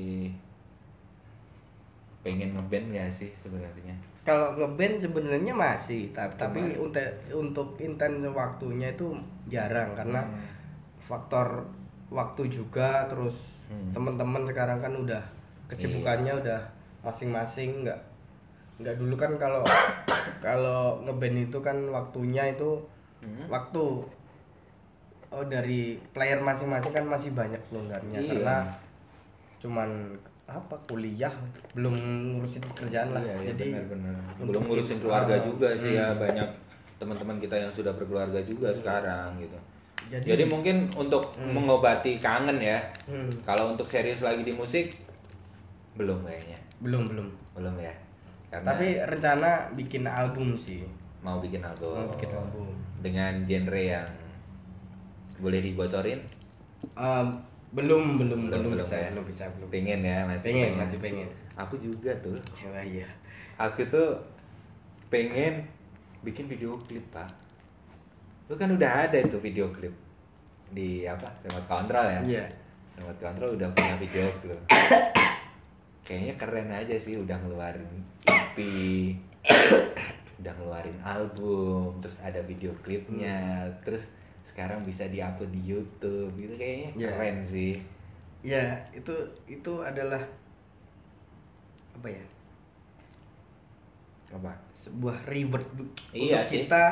pengen ngeband nggak sih sebenarnya kalau ngeband sebenarnya masih tapi, tapi untuk untuk intens waktunya itu jarang karena Hmm. faktor waktu juga terus Hmm. teman-teman sekarang kan udah kesibukannya udah masing-masing nggak nggak dulu kan kalau kalau ngeband itu kan waktunya itu Hmm. waktu oh dari player masing-masing kan masih banyak pelonggarnya Iya. karena cuman apa kuliah belum ngurusin kerjaan lah Iya, iya, jadi benar-benar. untuk belum ngurusin keluarga ah, juga sih ya hmm. banyak teman-teman kita yang sudah berkeluarga juga sekarang gitu. Jadi- Jadi, mungkin untuk Hmm. mengobati kangen ya. hmm, Kalau untuk serius lagi di musik belum kayaknya. belum belum Belum ya. Karena tapi rencana bikin album sih mau bikin album. mau bikin album dengan genre yang boleh dibocorin? Um, belum belum Belum, belum, belum bisa ya? belum bisa belum pengen ya masih pengen masih pengen. Aku juga tuh. Ya iya. Aku tuh pengen bikin video klip pak. Lu kan udah ada itu video klip di apa? Remote control ya? Iya. Remote control udah punya video klip. Kayaknya keren aja sih udah ngeluarin EP udah ngeluarin album terus ada video klipnya terus sekarang bisa diupload di YouTube gitu kayaknya Iya. keren sih ya itu itu adalah apa ya apa sebuah reward Iya untuk sih. kita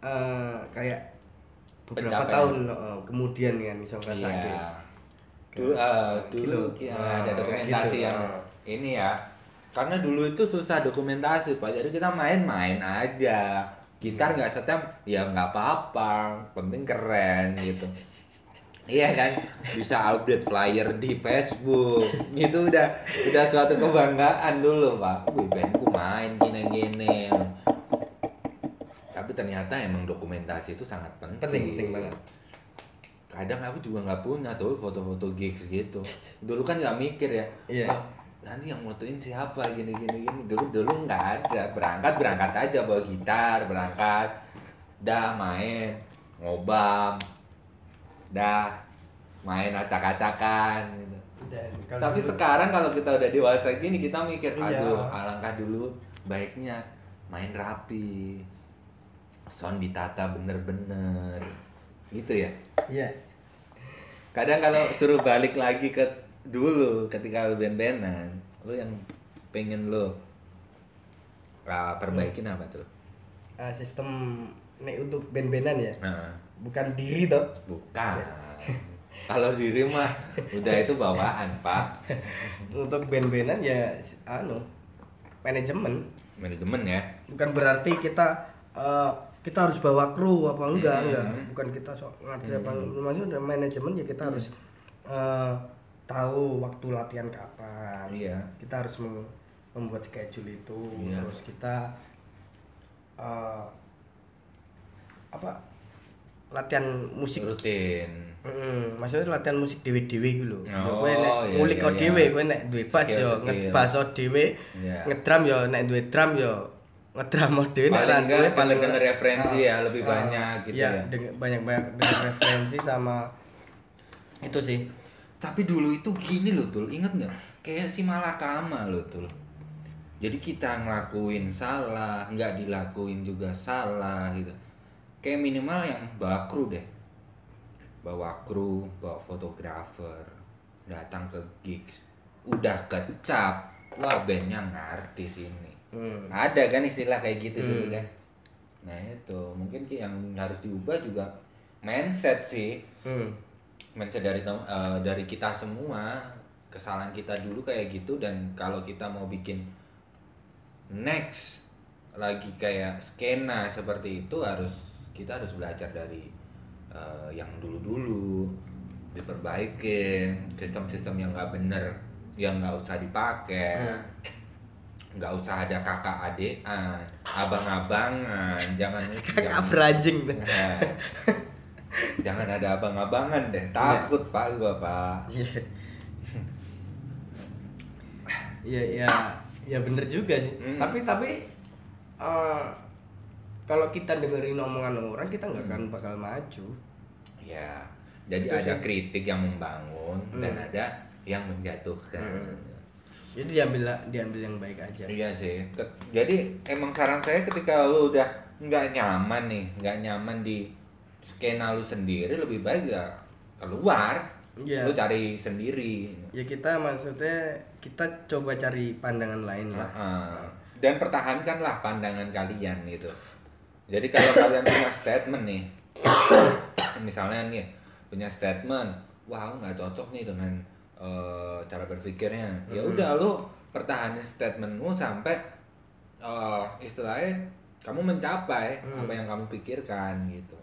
eh, kayak beberapa Pencapaian. tahun eh, kemudian kan ngerasain Iya. Dulu, eh, dulu Gitu. ki- Ah, ada kayak dokumentasi gitu. yang Ah. ini ya. Karena dulu itu susah dokumentasi pak. Jadi kita main-main aja. Gitar nggak setem, ya nggak apa-apa. Penting keren gitu. Iya kan, bisa update flyer di Facebook. Itu udah udah suatu kebanggaan dulu pak. Wih bandku main gini-gini. Tapi ternyata emang dokumentasi itu sangat penting. penting banget kadang aku juga nggak punya tuh foto-foto gigs gitu dulu kan nggak mikir ya Iya. "Ah, nanti yang motoin siapa gini gini gini dulu dulu nggak ada berangkat berangkat aja bawa gitar berangkat dah main ngobam dah main acak-acakan gitu. Dan Tapi dulu- sekarang kalau kita udah dewasa gini kita mikir, Iya. aduh alangkah dulu baiknya main rapi, sound ditata bener-bener, gitu ya. Iya. Kadang kalau suruh balik lagi ke dulu ketika lu band-bandan, lu yang pengen lu ah, perbaikin apa tuh? Ah, sistem nek untuk band-bandan ya. Nah, Bukan diri toh. bukan. Kalau diri mah udah itu bawaan, Pak. Untuk band-bandan ya anu manajemen. Manajemen ya. Bukan berarti kita eh, kita harus bawa kru apa enggak Hmm. enggak. Bukan kita sok ngerti apa maksudnya manajemen ya kita harus eh, tahu waktu latihan kapan. Iya. Kita harus mem- membuat schedule itu. Iya. Terus kita eh, apa latihan musik Rutin. Mm, maksudnya latihan musik dewe-dewe gitu lho. Oh, kowe nek iya, ngulik iya, iya. dhewe, kowe nek duwe bass yo skill. ngebass dhewe, Iya. ngedrum yo nek duwe drum yo ngedrum dhewe nek duwe paling denger referensi Ah, ya, lebih ah, banyak gitu iya, ya. deng- banyak-banyak dengan referensi sama itu sih. Tapi dulu itu gini loh tuh, inget nggak? Kayak si Malakama loh tuh. Jadi kita ngelakuin salah, nggak dilakuin juga salah gitu. Kayak minimal yang bawa kru deh. Bawa kru, bawa fotografer, datang ke gigs. Udah kecap, wah bandnya ngartis ini. Hmm. Ada kan istilah kayak gitu Hmm. dulu kan. Nah itu mungkin ki- yang harus diubah juga mindset sih Hmm. Mindset dari eh, dari kita semua kesalahan kita dulu kayak gitu dan kalau kita mau bikin next lagi kayak skena seperti itu harus kita harus belajar dari eh, yang dulu-dulu diperbaikin sistem-sistem yang nggak bener yang nggak usah dipakai Hmm. nggak usah ada kakak adean abang-abangan jangan Kakak beranjing. Nah, Jangan ada abang-abangan deh. Takut Pak gua, Pak. Iya. Iya, iya, ya bener juga sih. Hmm. Tapi tapi eh, kalau kita dengerin omongan orang kita nggak Hmm. akan bakal maju. Ya. Jadi Itu ada sih. kritik yang membangun dan Hmm. ada yang menjatuhkan. Hmm. Jadi diambil diambil yang baik aja. Iya sih. Jadi emang saran saya ketika lu udah nggak nyaman nih, nggak nyaman di skena lu sendiri, lebih baik ya keluar. Iya. Lu cari sendiri. Ya kita maksudnya kita coba cari pandangan lain lah. Heeh. Dan pertahankanlah pandangan kalian gitu. Jadi kalau kalian punya statement nih, misalnya nih punya statement, wah aku nggak cocok nih dengan eh, cara berpikirnya. Ya Hmm. udah lu pertahanin statementmu sampai eh, istilahnya kamu mencapai Hmm. apa yang kamu pikirkan gitu.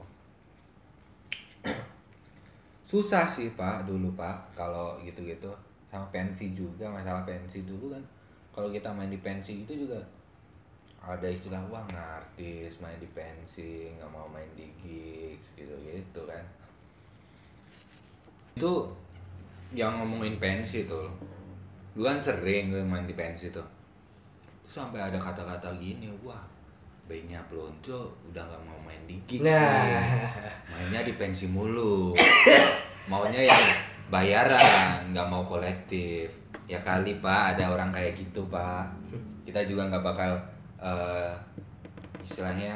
Susah sih pak dulu pak kalau gitu-gitu. Sama pensi juga masalah pensi dulu kan. Kalau kita main di pensi itu juga ada istilah wah ngartis main di pensi nggak mau main di gigs gitu gitu kan. Itu yang ngomongin pensi tuh. Gue kan sering gue main di pensi tuh. Terus sampai ada kata-kata gini wah bayinya pelonco udah nggak mau main di gigs Nah. nih mainnya di pensi mulu. Maunya yang bayaran nggak mau kolektif. Ya kali pak ada orang kayak gitu pak. Kita juga nggak bakal eh, istilahnya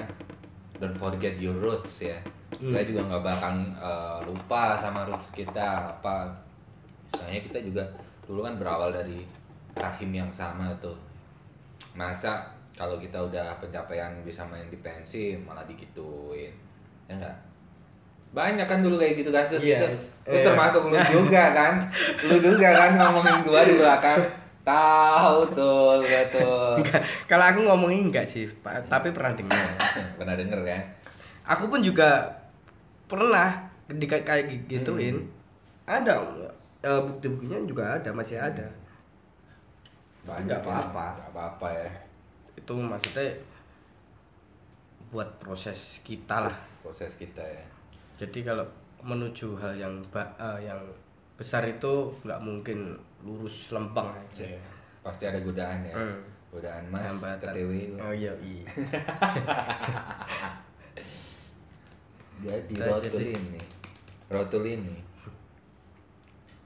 don't forget your roots ya. Kita Hmm. juga nggak bakal eh, lupa sama roots kita apa. Istilahnya kita juga dulu kan berawal dari rahim yang sama tuh. Masa kalau kita udah pencapaian bisa main di pensi malah digituin. Ya enggak banyak kan dulu kayak gitu kasus Iya. gitu lu Iya. termasuk lu juga kan lu juga kan ngomongin gua di belakang tahu tuh tuh Kalau aku ngomongin enggak sih, Pak, tapi pernah dengar. pernah denger kan Aku pun juga pernah di kayak gituin. Hmm. Ada eh, bukti-buktinya juga ada, masih ada. Banyak Nggak ya. apa-apa. Nggak apa-apa ya Itu maksudnya buat proses kita lah. proses kita ya Jadi kalau menuju hal yang eh, yang besar itu nggak mungkin lurus lempeng aja. Iya. pasti ada godaan ya Hmm. godaan mas Hambatan. TTW. Oh iya iya. Itu aja rotul ini rotul ini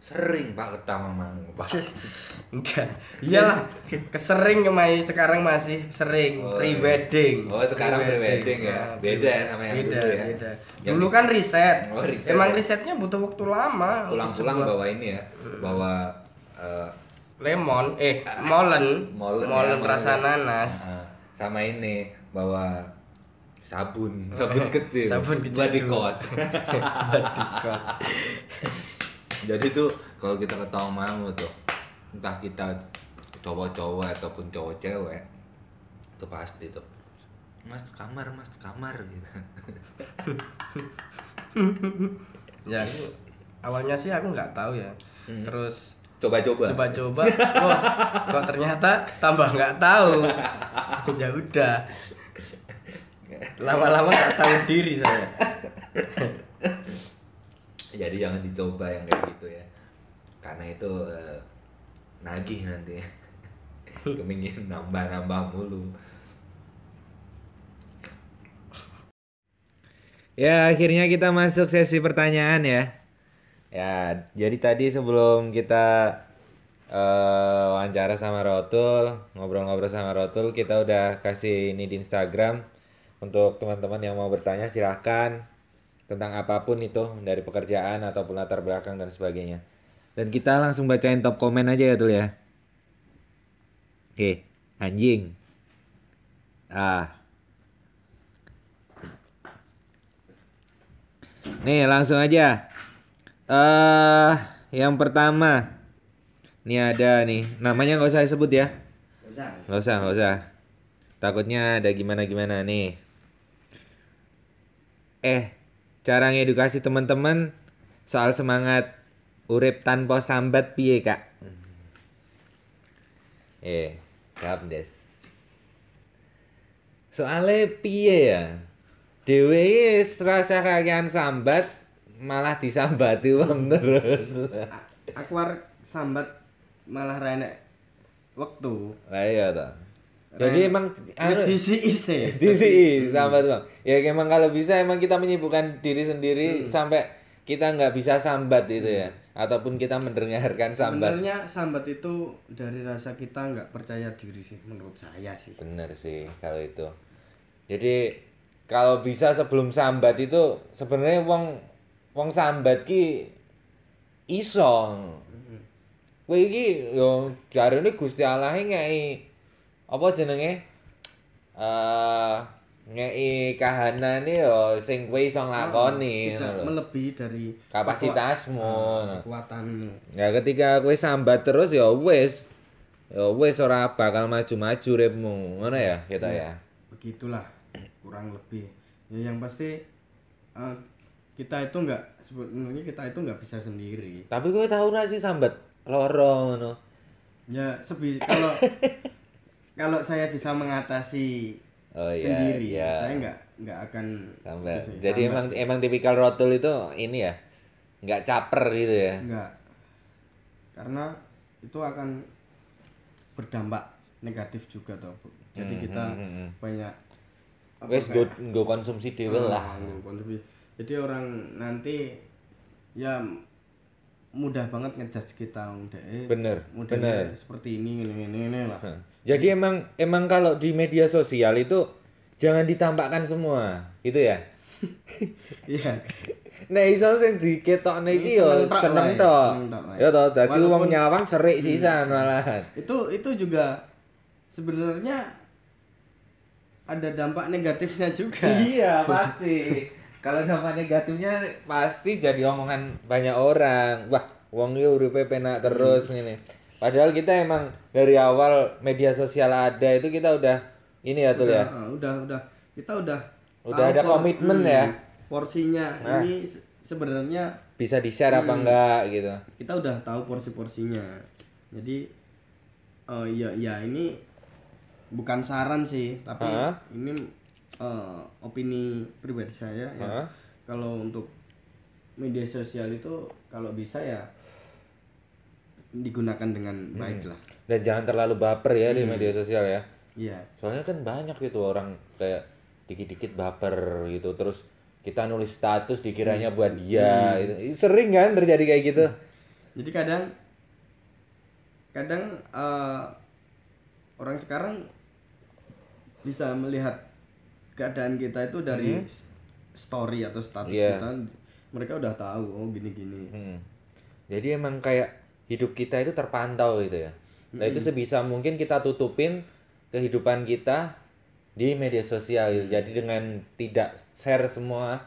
sering pak ketama mau pak Enggak. Iyalah, kesering kemai sekarang masih sering Oh, pre iya. wedding. Oh, sekarang pre-wedding ya. Beda ya sama yang beda, dulu ya. Beda. Yang Dulu kan riset. Oh, riset Emang ya. risetnya butuh waktu lama. pulang-pulang bawa ini ya bawa eh, lemon, eh molen, molen, molen ya, rasa molen. nanas. Ah, sama ini bawa sabun sabun kecil Sabun kecil buat di kos Di kos. jadi tuh kalau kita ketawa mau tuh entah kita cowok-cowok ataupun cowok cewek itu pasti tuh mas kamar mas kamar gitu Ya, aku- awalnya sih aku nggak tahu ya. Hmm. Terus coba-coba coba-coba, oh, kok ternyata tambah nggak tahu. ya udah. Lama-lama nggak tahu diri saya. jadi jangan dicoba yang kayak gitu ya. Karena itu eh, nagih nanti kemingin nambah-nambah mulu. Ya, akhirnya kita masuk sesi pertanyaan ya. Ya, jadi tadi sebelum kita eh, wawancara sama Rotul, ngobrol-ngobrol sama Rotul, kita udah kasih ini di Instagram. Untuk teman-teman yang mau bertanya silahkan tentang apa pun itu dari pekerjaan ataupun latar belakang dan sebagainya. Dan kita langsung bacain top komen aja ya Tul ya. Oke, anjing. Ah, Nih langsung aja. Eh, yang pertama, nih ada nih, namanya nggak usah disebut ya, nggak usah, nggak usah. Takutnya ada gimana-gimana nih. Eh, cara ngedukasi teman-teman soal semangat urip tanpa sambat piye kak? Eh, jawab des. Soalnya piye ya? Dewe rasa kakean sambat malah disambati wong terus. Aku sambat malah ra enek waktu. Lah iya toh. Jadi emang disi isi. Disi sambat bang. Ya emang kalau bisa emang kita menyibukkan diri sendiri sampai kita nggak bisa sambat itu ya, ataupun kita mendengarkan sambat. Sebenarnya sambat itu dari rasa kita nggak percaya diri sih menurut saya sih. Bener sih kalau itu. Jadi kalau bisa sebelum sambat itu sebenarnya wong wong sambat ki iso. Kowe iki yo jarene Gusti Allah ngeki apa jenenge? Eh ngeki kahanane yo sing kowe iso nglakoni Tidak ngono lho. melebihi dari Kapasitasmu. ngono. kekuatanmu. Ya ketika kowe sambat terus ya wis. Ya wis ora bakal maju-maju ripmu. Ngono ya kita ya. Begitulah kurang lebih. Ya yang pasti eh, kita itu nggak sebenarnya kita itu nggak bisa sendiri. Tapi kowe tahu ora sih sambat loro ngono. Ya sebi kalau kalau saya bisa mengatasi Oh iya, sendiri, iya. saya nggak nggak akan Sambat. sih, Jadi sambat emang sih. emang tipikal rotul itu ini ya. nggak caper gitu ya. Enggak. Karena itu akan berdampak negatif juga toh. Bu. Jadi Hmm, kita hmm, hmm. banyak apa Wes go, go konsumsi dhewe Ah, lah. konsumsi. Jadi orang nanti ya mudah banget ngejudge kita eh, Bener, modelnya bener. Seperti ini ini ini, ini lah. Hah. Jadi emang emang kalau di media sosial itu jangan ditampakkan semua, gitu ya. Iya. Nah, iso sing diketokne iki yo Seneng wae. Ya toh, dadi wong nyawang serik sisan malahan. Itu itu juga sebenarnya ada dampak negatifnya juga. Iya, pasti. Kalau dampak negatifnya pasti jadi omongan banyak orang. Wah, wong iki uripe penak terus ngene. Padahal kita emang dari awal media sosial ada itu kita udah ini ya tuh ya. ah, udah udah kita udah Udah ada por- komitmen ya. porsinya Nah. ini se- sebenarnya Bisa di-share apa Hmm. enggak gitu. kita udah tahu porsi-porsinya jadi eh ya ya ini bukan saran sih tapi Hah? ini eh, opini pribadi saya ya. Hah? kalau untuk media sosial itu kalau bisa ya digunakan dengan Hmm. baik lah Dan jangan terlalu baper ya Hmm. di media sosial ya. iya Soalnya kan banyak gitu orang kayak dikit-dikit baper gitu terus kita nulis status dikiranya buat dia gitu. sering kan terjadi kayak gitu jadi kadang kadang eh, orang sekarang bisa melihat keadaan kita itu dari s- story atau status Hmm. Iya. kita mereka udah tahu oh gini gini Hmm. jadi emang kayak hidup kita itu terpantau gitu ya nah itu sebisa mungkin kita tutupin kehidupan kita di media sosial gitu. jadi dengan tidak share semua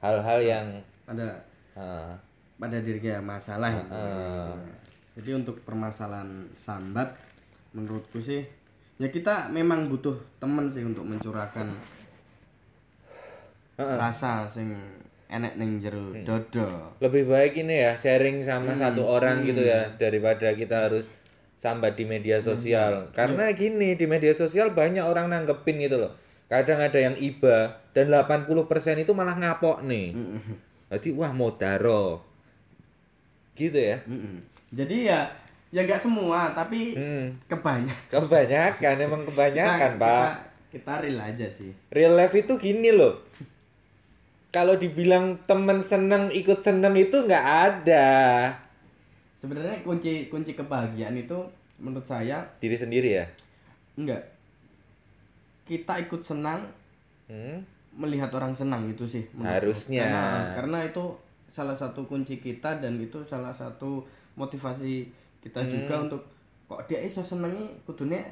hal-hal yang ada ah, pada dirinya masalah itu. Ah. Jadi untuk permasalahan sambat menurutku sih ya kita memang butuh temen sih untuk mencurahkan Heeh. rasa sing enek ning jero Hmm. dodo. lebih baik ini ya sharing sama Hmm, satu orang hmm. gitu ya daripada kita harus sambat di media sosial Iya. karena gini di media sosial banyak orang nanggepin gitu loh kadang ada yang iba dan 80% itu malah ngapok nih Mm-mm. jadi wah modaro gitu ya Mm-mm. Jadi ya ya nggak semua tapi Hmm. kebanyakan. kebanyakan emang kebanyakan pak kita, kita real aja sih. real life itu gini loh kalau dibilang temen seneng ikut seneng itu nggak ada Sebenarnya kunci kunci kebahagiaan itu menurut saya diri sendiri ya enggak kita ikut senang hmm? melihat orang senang itu sih. Harusnya. karena, karena itu salah satu kunci kita dan itu salah satu motivasi kita Hmm. juga untuk kok dia iso senengi kudune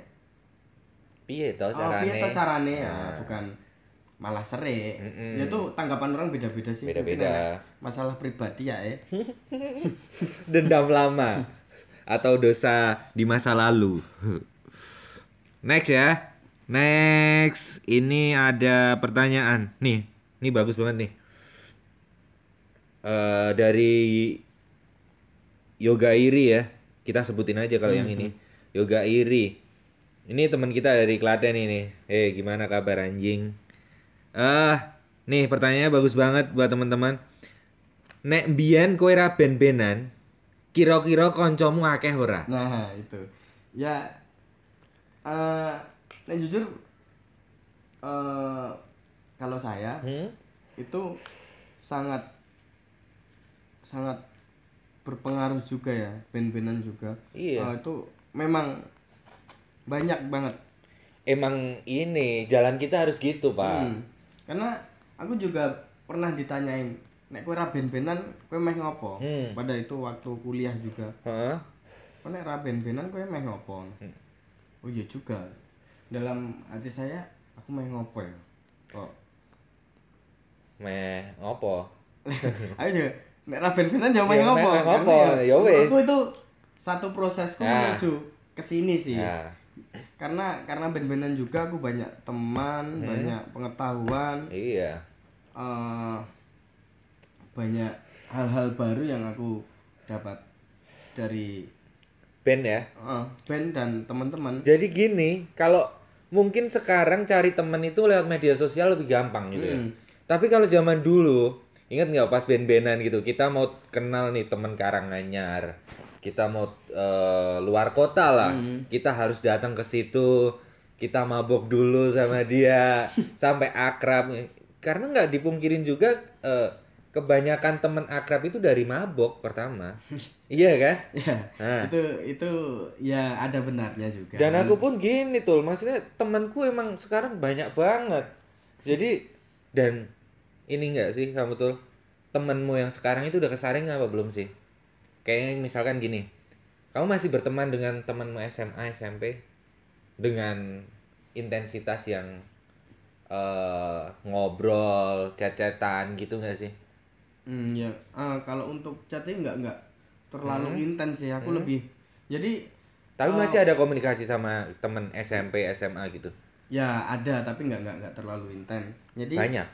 piye oh, carane piye to carane ya Nah. bukan malah serik Mm-mm. ya itu tanggapan orang beda-beda sih Beda-beda. masalah pribadi ya eh dendam lama atau dosa di masa lalu. Next ya. Next, ini ada pertanyaan. Nih, ini bagus banget nih. Eh dari Yoga Iri ya. Kita sebutin aja kalau yang ini. Yoga Iri. Ini teman kita dari Klaten ini. Eh, gimana kabar anjing? Eh, nih pertanyaannya bagus banget buat teman-teman. Nek mbiyen kowe ra ben-benan, kira-kira kancamu akeh ora? nah itu ya eh nah jujur eh kalau saya Hmm? itu sangat sangat berpengaruh juga ya band-bandan juga Iya. Eh, itu memang banyak banget Emang ini jalan kita harus gitu, Pak. Hmm. Karena aku juga pernah ditanyain nek kowe ra band-bandan kowe meh ngopo Hmm. pada itu waktu kuliah juga Heeh. kowe nek ra band-bandan kowe meh ngopo Hmm. oh iya juga dalam hati saya aku meh ngopo ya kok Meh ngopo? ayo juga nek ra ya meh Ya, ngopo meh ngopo, Karena ya wis. menurutku itu satu prosesku Ya. menuju ke sini sih Ya. Karena karena band-bandan juga aku banyak teman Hmm. banyak pengetahuan Iya. eh, banyak hal-hal baru yang aku dapat dari Ben ya. eh, band dan teman-teman Jadi gini, kalau mungkin sekarang cari temen itu lewat media sosial lebih gampang gitu ya. Hmm. Tapi kalau zaman dulu, ingat nggak pas ben-benan gitu, kita mau kenal nih temen Karanganyar, kita mau eh, luar kota lah, Hmm. kita harus datang ke situ, kita mabok dulu sama dia, sampai akrab. Karena nggak dipungkirin juga eh, kebanyakan temen akrab itu dari mabok pertama, iya kan? ya Nah. itu itu ya ada benarnya juga Dan aku pun gini tuh, maksudnya temanku emang sekarang banyak banget. Jadi dan ini enggak sih kamu tuh temenmu yang sekarang itu udah kesaring apa belum sih? Kayaknya misalkan gini, kamu masih berteman dengan temanmu SMA SMP dengan intensitas yang eh ngobrol, chat-chatan gitu enggak sih? Hmm, ya Ah, kalau untuk chatting nggak nggak terlalu Hmm. intens sih aku lebih jadi Tapi Oh. masih ada komunikasi sama temen SMP, SMA gitu. ya ada tapi nggak nggak nggak terlalu intens jadi Banyak,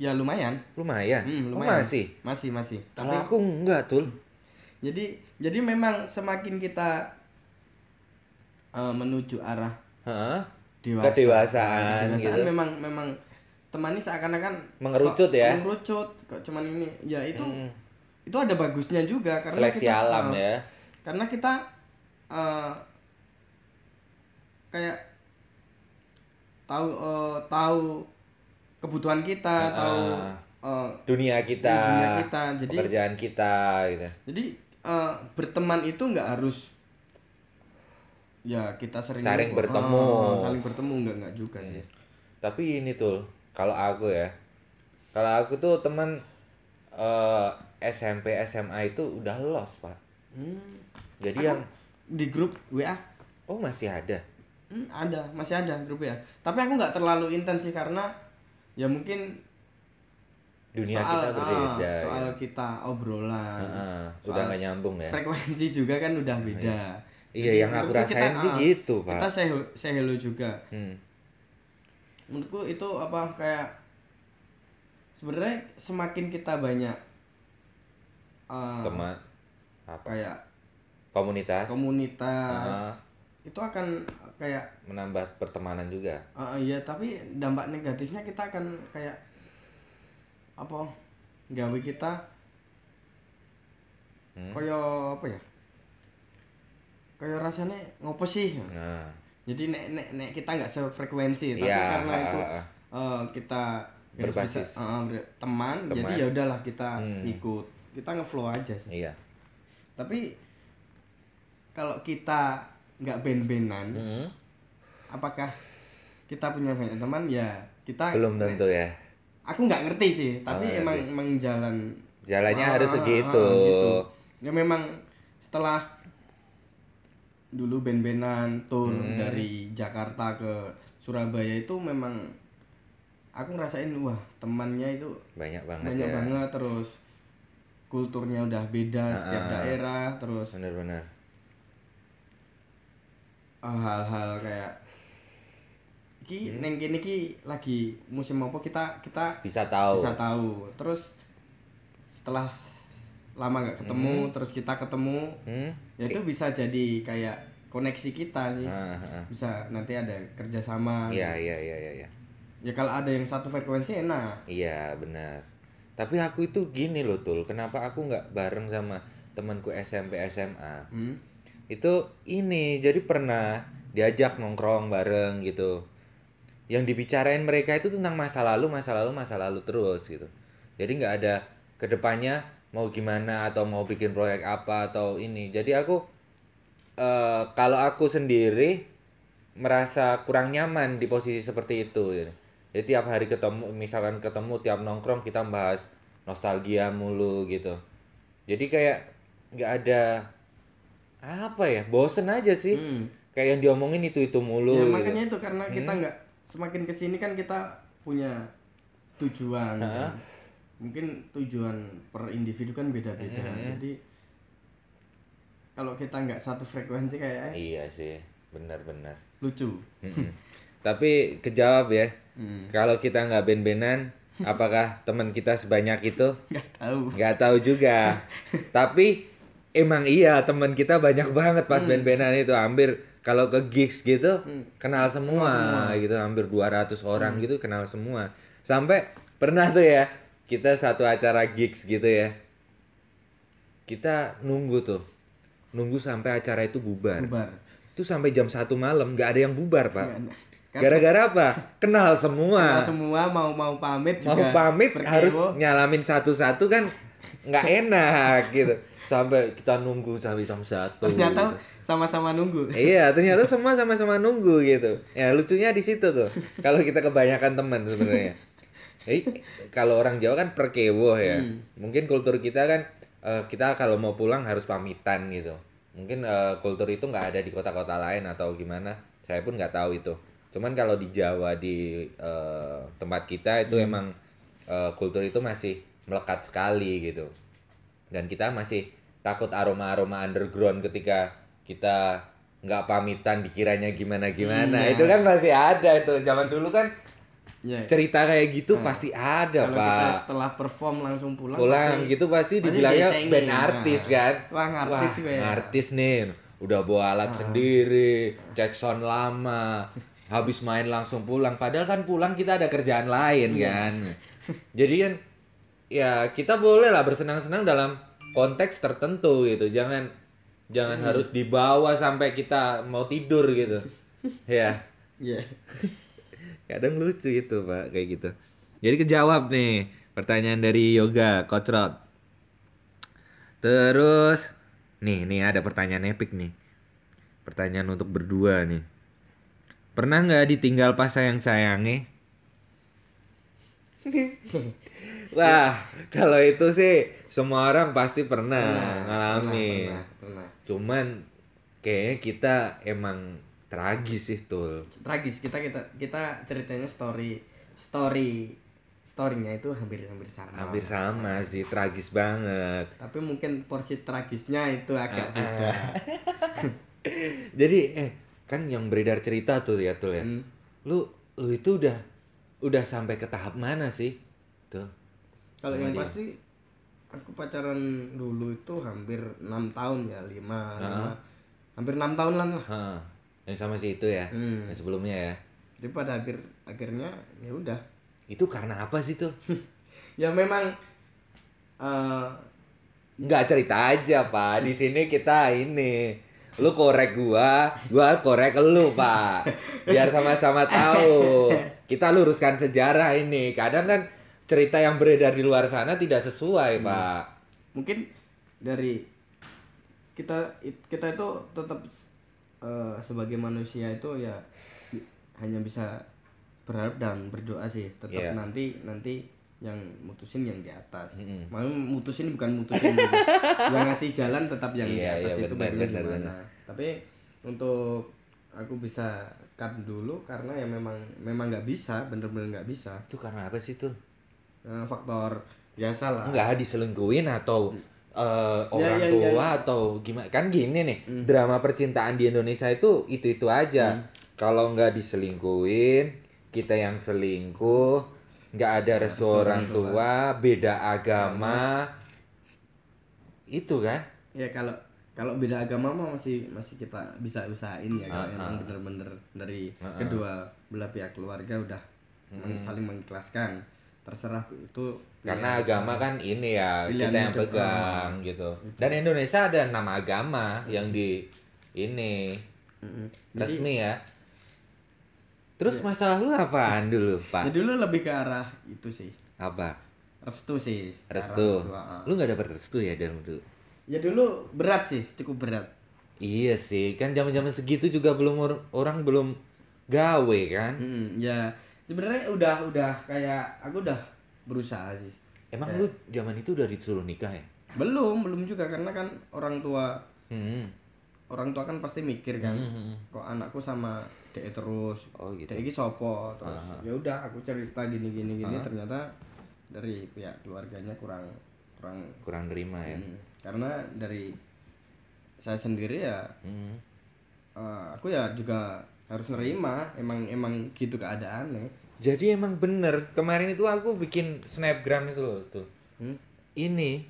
ya lumayan lumayan. Hmm, Oh, lumayan. masih. masih masih Kalau tapi aku enggak tuh. jadi jadi memang semakin kita eh, menuju arah Heeh. dewasa Kedewasaan Kedewasaan gitu. memang memang teman ini seakan-akan Mengerucut kok ya? mengerucut kok cuman ini ya itu Mm. itu ada bagusnya juga karena seleksi kita, alam eh, ya karena kita eh, kayak tahu eh, tahu kebutuhan kita tahu ah. eh, dunia kita, dunia kita. Jadi pekerjaan kita gitu. Jadi eh, berteman itu nggak harus ya kita sering Saling oh, bertemu. saling bertemu nggak nggak juga sih. Tapi ini tuh kalau aku ya kalau aku tuh teman eh, SMP SMA itu udah lost pak. Hmm, jadi Aku yang di grup WA oh masih ada? Hmm, ada, masih ada grup ya. Tapi aku nggak terlalu intens sih karena ya mungkin dunia soal, kita ah, berbeda soal ya. kita obrolan. Heeh, soal udah nggak nyambung ya Frekuensi juga kan udah beda. iya Jadi yang aku rasain sih ah, gitu pak Kita say, say hello juga. Hmm. Menurutku itu apa kayak sebenarnya semakin kita banyak ah, teman apa kayak komunitas komunitas Ah, itu akan kayak menambah pertemanan juga Ah, iya tapi dampak negatifnya kita akan kayak apa gawe kita Hmm. koyo apa ya koyo rasanya ngopo sih nah jadi nek nek nek kita nggak sefrekuensi tapi Iya, karena itu ah. eh, kita Berbasis. ah, ber- teman, Teman. jadi ya udahlah kita Hmm. ikut kita ngeflow aja sih iya tapi kalau kita nggak ben-benan Hmm. apakah kita punya banyak teman ya kita belum tentu ya aku nggak ngerti sih tapi Oh, ngerti. emang emang jalan jalannya Ah, harus ah, segitu ah, gitu. ya memang setelah dulu ben-benan tour Hmm. dari Jakarta ke Surabaya itu memang aku ngerasain wah temannya itu banyak banget banyak ya banget terus kulturnya udah beda Ah, setiap ah. daerah terus benar-benar ah, hal-hal kayak ki Hmm. neng kene ki lagi musim apa kita kita bisa tahu. Bisa tahu. Terus setelah lama nggak ketemu terus kita ketemu Hmm? ya itu bisa jadi kayak koneksi kita sih. Ah, ah, bisa nanti ada kerjasama. Iya iya iya iya iya. Ya kalau ada yang satu frekuensi enak. Iya benar. Tapi aku itu gini loh tul. Kenapa aku nggak bareng sama temanku SMP SMA hmm? Itu ini jadi pernah diajak nongkrong bareng gitu. Yang dibicarain mereka itu tentang masa lalu masa lalu masa lalu terus gitu. Jadi nggak ada ke depannya mau gimana atau mau bikin proyek apa atau ini. Jadi aku eh kalau aku sendiri merasa kurang nyaman di posisi seperti itu gitu. jadi tiap hari ketemu misalkan ketemu tiap nongkrong kita bahas nostalgia mulu gitu. Jadi kayak nggak ada apa ya bosen aja sih Hmm. kayak yang diomongin itu itu mulu ya gitu. makanya itu karena kita Hmm. nggak semakin ke sini kan kita punya tujuan kan. mungkin tujuan per individu kan beda-beda Hmm. jadi kalau kita nggak satu frekuensi kayak iya sih benar-benar lucu Mm-mm. tapi kejawab ya Hmm. kalau kita nggak ben-benan apakah teman kita sebanyak itu nggak tahu nggak tahu juga tapi emang iya teman kita banyak banget pas ben-benan itu hampir kalau ke gigs gitu Hmm. kenal semua, gitu hampir 200 orang gitu kenal semua. Sampai pernah tuh ya kita satu acara gigs gitu ya. Kita nunggu tuh nunggu sampai acara itu bubar. Bubar. Itu sampai jam satu malam nggak ada yang bubar pak. Gara-gara apa? Kenal semua. Kenal semua mau mau pamit mau juga pamit berkewo. harus nyalamin satu-satu kan nggak enak gitu sampai kita nunggu sampai jam satu. Ternyata sama-sama nunggu. Iya ternyata semua sama-sama nunggu gitu. Ya lucunya di situ tuh. Kalau kita kebanyakan teman sebenarnya. Eh, kalau orang Jawa kan perkewo ya. Hmm. mungkin kultur kita kan eh, kita kalau mau pulang harus pamitan gitu. Mungkin eh, kultur itu nggak ada di kota-kota lain atau gimana. Saya pun nggak tahu itu. Cuman kalau di Jawa di eh, tempat kita itu emang eh, kultur itu masih melekat sekali gitu. Dan kita masih takut aroma-aroma underground ketika kita nggak pamitan dikiranya gimana gimana Hmm, itu kan masih ada itu. Zaman dulu kan ya cerita kayak gitu pasti ada kalau kita pak. setelah perform langsung pulang pulang pasti- gitu pasti dibilangnya band Nah. artis kan. Wah, artis gue. artis nih. Udah bawa alat sendiri cek sound lama habis main langsung pulang. Padahal kan pulang kita ada kerjaan lain Iya. kan. Jadi kan ya kita boleh lah bersenang-senang dalam konteks tertentu gitu. Jangan jangan harus dibawa sampai kita mau tidur gitu. Ya. Iya. kadang lucu itu pak kayak gitu. Jadi kejawab nih pertanyaan dari yoga kocrot terus nih nih ada pertanyaan epic nih. Pertanyaan untuk berdua nih. Pernah nggak ditinggal pas sayang sayangi wah kalau itu sih semua orang pasti pernah ngalami Pernah, pernah. cuman kayaknya kita emang tragis sih tuh Tragis kita kita kita ceritanya story story storynya itu hampir hampir sama. hampir sama sih tragis banget Tapi mungkin porsi tragisnya itu agak beda. jadi eh kan yang beredar cerita tuh ya tuh ya Hmm. lu lu itu udah udah sampai ke tahap mana sih tuh Kalau yang dia? pasti aku pacaran dulu itu hampir enam tahun ya lima, lima hampir enam tahun lah. Hah, yang sama si itu ya Hmm. yang sebelumnya ya Jadi pada akhir akhirnya ya udah. itu karena apa sih tuh Ya memang eh nggak cerita aja pak di sini kita ini lu korek gua gua korek lu pak biar sama-sama tahu kita luruskan sejarah ini kadang kan cerita yang beredar di luar sana tidak sesuai pak. Mungkin dari kita it- kita itu tetap eh, sebagai manusia itu ya hanya bisa berharap dan berdoa sih. Tetap Iya. nanti nanti yang mutusin yang di atas. Mm-mm. mau mutusin bukan mutusin gitu. yang ngasih jalan tetap yang Iya, di atas iya, itu benar, baiknya benar, gimana tapi untuk aku bisa cut dulu karena ya memang memang nggak bisa bener-bener nggak bisa. Itu karena apa sih tuh Eh, faktor biasa lah. Nggak diselingkuhin atau eh, orang ya, tua ya. atau gimana? Kan gini nih drama percintaan di Indonesia itu itu itu aja kalau nggak diselingkuhin kita yang selingkuh nggak ada restu orang tua beda agama. Itu kan? Ya kalau kalau beda agama mah masih masih kita bisa usahain ya kalau emang ah. bener-bener dari Ah, kedua belah pihak keluarga udah meng- saling mengikhlaskan terserah itu karena agama kan ini ya kita yang pegang gitu. dan Indonesia ada enam agama yang di ini resmi ya. Terus masalah lu apaan dulu pak? Ya dulu lebih ke arah itu sih. Apa? Restu sih. Arah restu ah, ah. lu nggak dapet restu ya dari dulu? Ya dulu berat sih cukup berat. Iya sih kan zaman zaman segitu juga belum or- orang belum gawe kan? Mm-mm, ya sebenarnya udah udah kayak aku udah berusaha sih emang lu zaman itu udah disuruh nikah ya belum belum juga karena kan orang tua hmm. orang tua kan pasti mikir kan Hmm. kok anakku sama dek terus oh gitu dek iki sopo terus ya udah aku cerita gini gini gini Ah. ternyata dari pihak keluarganya kurang kurang kurang nerima ya Hmm, karena dari saya sendiri ya Hmm. eh, aku ya juga harus nerima emang emang gitu keadaannya jadi emang bener kemarin itu aku bikin snapgram itu loh tuh hmm? ini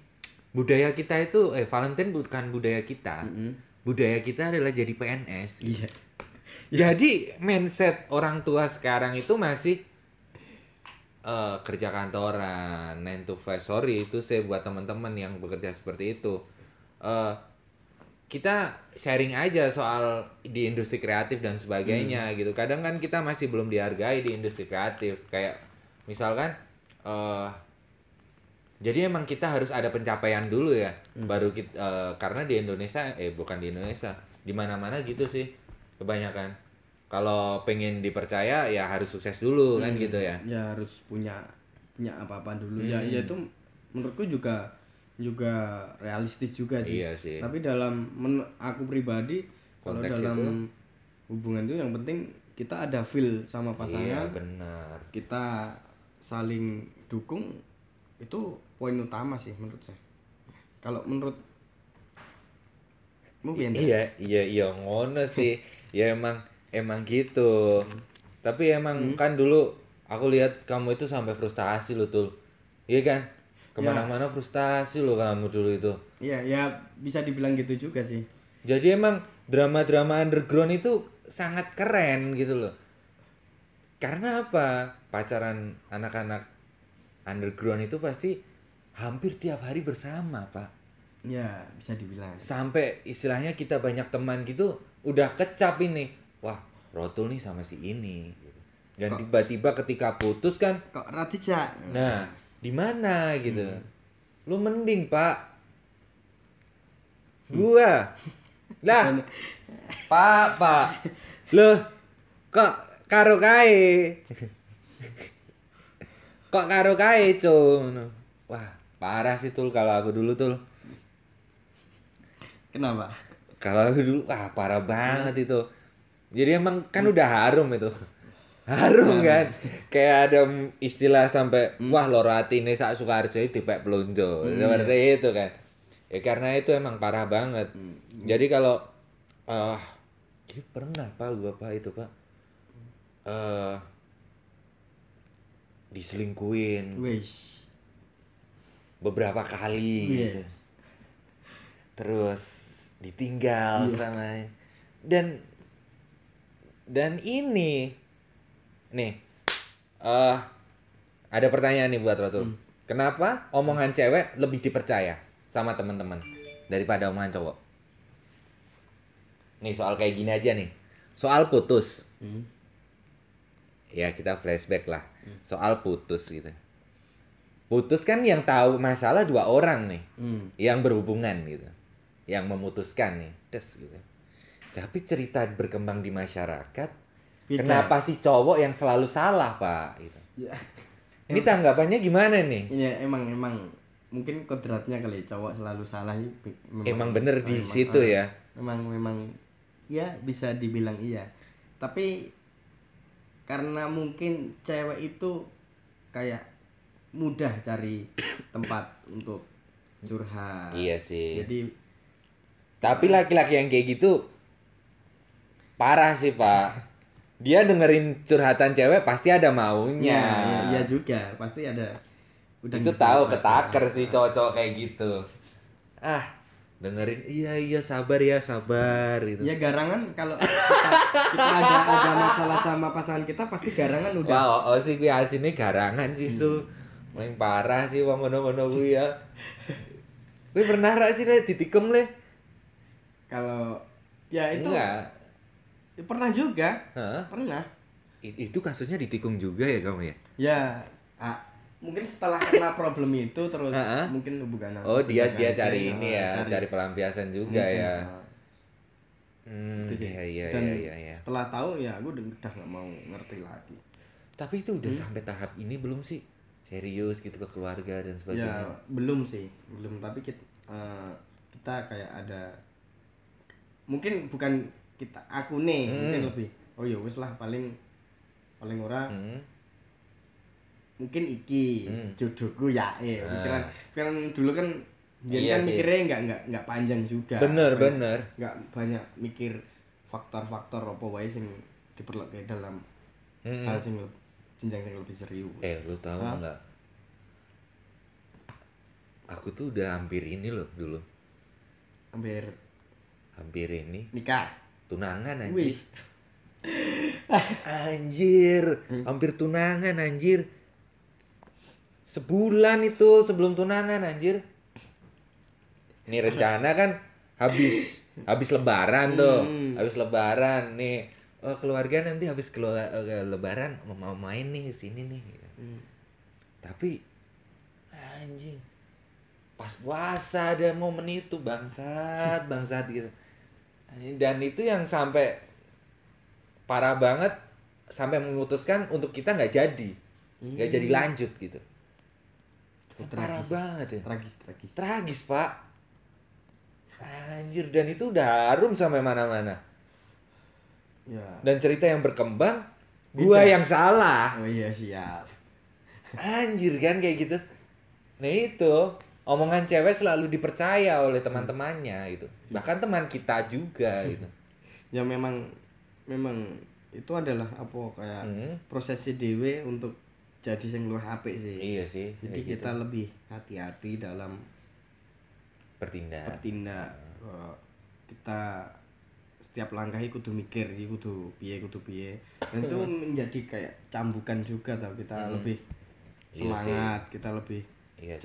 budaya kita itu eh Valentine bukan budaya kita Mm-mm. budaya kita adalah jadi PNS iya Jadi mindset orang tua sekarang itu masih eh, kerja kantoran, 9 to 5. Sorry, itu saya buat teman-teman yang bekerja seperti itu. Eh, kita sharing aja soal di industri kreatif dan sebagainya gitu. Kadang kan kita masih belum dihargai di industri kreatif. Kayak misalkan eh jadi emang kita harus ada pencapaian dulu ya, baru kita karena di Indonesia eh bukan di Indonesia, di mana-mana gitu sih kebanyakan. Kalau pengen dipercaya ya harus sukses dulu kan gitu ya. ya harus punya punya apa-apa dulu Hmm. ya ya itu menurutku juga juga realistis juga sih Iya sih. tapi dalam men- aku pribadi kalau dalam itu? hubungan itu yang penting kita ada feel sama Iya pasangan benar. kita saling dukung itu poin utama sih menurut saya kalau menurut mungkin Iya, iya, iya ngono sih. ya emang emang gitu. Tapi emang kan dulu aku lihat kamu itu sampai frustasi lo tuh. Iya kan? Ke mana-mana frustasi lo kamu dulu itu. iya ya bisa dibilang gitu juga sih Jadi emang drama-drama underground itu sangat keren gitu loh. Karena apa? Pacaran anak-anak underground itu pasti hampir tiap hari bersama, Pak. ya bisa dibilang sampai istilahnya kita banyak teman gitu udah kecap ini wah rotul nih sama si ini gitu. dan tiba-tiba ketika putus kan kok Radija nah di mana? gitu. Lu mending pak. Gua? Lah pak pak. Loh kok karo kae? Kok karo kae cung wah parah sih tul kalau aku dulu tul. Kenapa? Kalau dulu wah parah banget itu. Jadi emang kan udah harum itu. Harum kan. Kayak ada istilah sampai wah loro atine sak Sukarjo dipek pelonjo. Seperti itu kan. Ya karena itu emang parah banget. Jadi kalau eh ini pernah Pak gua Pak itu Pak. Eh diselingkuin wis beberapa kali gitu. Yes. terus ditinggal Iya. sama dan dan ini nih eh ada pertanyaan nih buat Rotul. Hmm. Kenapa omongan cewek lebih dipercaya sama teman-teman daripada omongan cowok? Nih soal kayak gini aja nih. Soal putus. Hmm. Ya kita flashback lah. Soal putus gitu. Putus kan yang tahu masalah dua orang nih Hmm. yang berhubungan gitu yang memutuskan nih des gitu tapi cerita berkembang di masyarakat Beda. kenapa sih cowok yang selalu salah pak? Gitu. Ya. ini tanggapannya gimana nih? Iya emang emang. Mungkin kodratnya kali cowok selalu salah ya, be- emang bener di memang- situ ya? Memang memang. Ya bisa dibilang iya. Tapi karena mungkin cewek itu kayak mudah cari tempat untuk curhat. iya sih. Jadi tapi laki-laki yang kayak gitu parah sih pak dia dengerin curhatan cewek pasti ada maunya. Ya, ya, iya juga. Pasti ada. Itu gitu tahu ketaker sih cowok-cowok kayak gitu. Ah dengerin iya iya sabar ya sabar gitu. Ya garangan kalau kita, kita ada ada masalah sama pasangan kita pasti garangan udah. Wah, oh, oh sih gue asine garangan sih su. Paling parah sih wong ngono-ngono kuwi ya. Gue pernah ra sih le? Ditikem le? kalau ya itu Enggak. Ya pernah juga Hah? pernah I- itu kasusnya ditikung juga ya kamu ya? ya ah, mungkin setelah kena problem itu terus Ah, ah. mungkin hubungan Oh, dia dia cari ah, ini ya, cari, pelampiasan juga mungkin, ya. ah, Hmm, iya iya Dan iya iya iya. setelah tahu ya aku udah nggak mau ngerti lagi Tapi itu udah Hmm. sampai tahap ini belum sih? Serius gitu ke keluarga dan ya sebagainya. belum sih belum tapi kita eh, kita kayak ada mungkin bukan kita aku nih Hmm. mungkin lebih oh ya wis lah paling paling ora Hmm. mungkin iki Hmm. jodohku ya eh Ah. pikiran pikiran dulu kan Iya kan sih. mikirnya nggak nggak nggak panjang juga Bener Kayak bener. nggak banyak mikir faktor-faktor apa wae sing diperlukan dalam Hmm. hal sing jenjang sing lebih serius Eh, lu tahu nggak? Aku tuh udah hampir ini loh dulu. hampir Hampir ini nikah tunangan anjir. Anjir, hampir tunangan anjir. Sebulan itu sebelum tunangan anjir. Ini rencana kan habis habis lebaran tuh. Hmm. Habis lebaran nih. Oh, keluarga nanti habis keluar eh, lebaran mau mau main nih ke sini nih. Hmm. Tapi anjing. Pas puasa ada momen itu bangsat, bangsat gitu. Dan itu yang sampai parah banget sampai memutuskan untuk kita nggak jadi. nggak Hmm. jadi lanjut gitu. Parah banget ya. tragis tragis Tragis, Pak. Anjir, dan itu udah harum sampai mana-mana. ya Dan cerita yang berkembang, gua Beda. yang salah. oh iya siap Anjir kan kayak gitu. Nah itu omongan cewek selalu dipercaya oleh teman-temannya gitu. Bahkan teman kita juga gitu. ya memang memang itu adalah apa kayak Hmm. prosesi dewe untuk jadi sing luwih apik sih Iya sih. jadi gitu. kita lebih hati-hati dalam bertindak. bertindak Eh, kita setiap langkah itu kudu mikir iki kudu piye kudu piye dan itu menjadi kayak cambukan juga tau kita Hmm. lebih Iya semangat kita lebih Iya sih.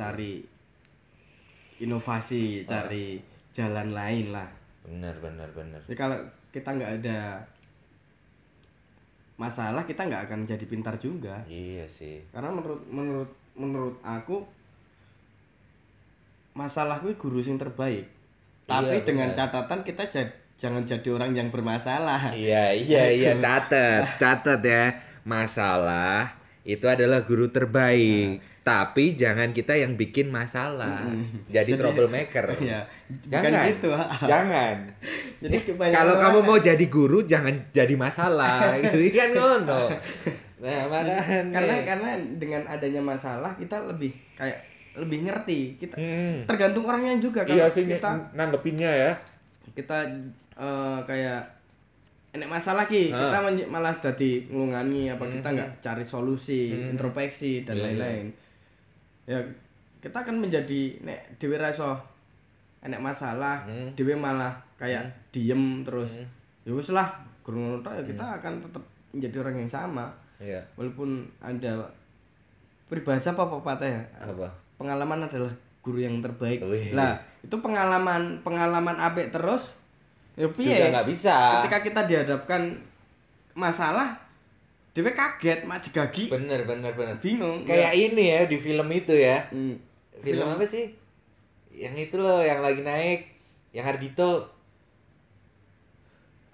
Inovasi cari jalan lain lah. Benar benar benar. Jadi kalau kita nggak ada masalah kita nggak akan jadi pintar juga. Iya sih. Karena menurut menurut menurut aku masalah gue guru yang terbaik. Tapi Iya, dengan benar. catatan kita ja- jangan jadi orang yang bermasalah. Iya iya iya catat catat ya. Masalah itu adalah guru terbaik tapi jangan kita yang bikin masalah. Jadi, troublemaker. Ya bukan jangan. gitu. Jangan. Jadi kebanyakan kalau kamu mau jadi guru jangan jadi masalah. Gitu kan ngono nah malahan karena nih. karena dengan adanya masalah kita lebih kayak lebih ngerti. Kita Hmm. tergantung orangnya juga. Kalau iya sih kita nanggepinnya ya. kita eh, kayak enek masalah ki Ah. kita malah jadi ngulungani apa kita Mhm. nggak cari solusi Mhm. introspeksi dan Iya, iya. lain-lain ya kita akan menjadi nek dewe raso enek masalah Hmm. dewe malah kayak diem terus. Hmm. ya wis lah guru ya kita akan tetap menjadi orang yang sama. Iya. Walaupun ada peribahasa apa pepatah ya apa? Pengalaman adalah guru yang terbaik. Wih. lah itu pengalaman pengalaman apik terus ya sudah piye? nggak bisa. Ketika kita dihadapkan masalah dewe kaget mak jegagi. Bener bener bener. Bingung kayak ini ya di film itu ya. Hmm. film apa sih? Yang itu loh yang lagi naik yang Ardito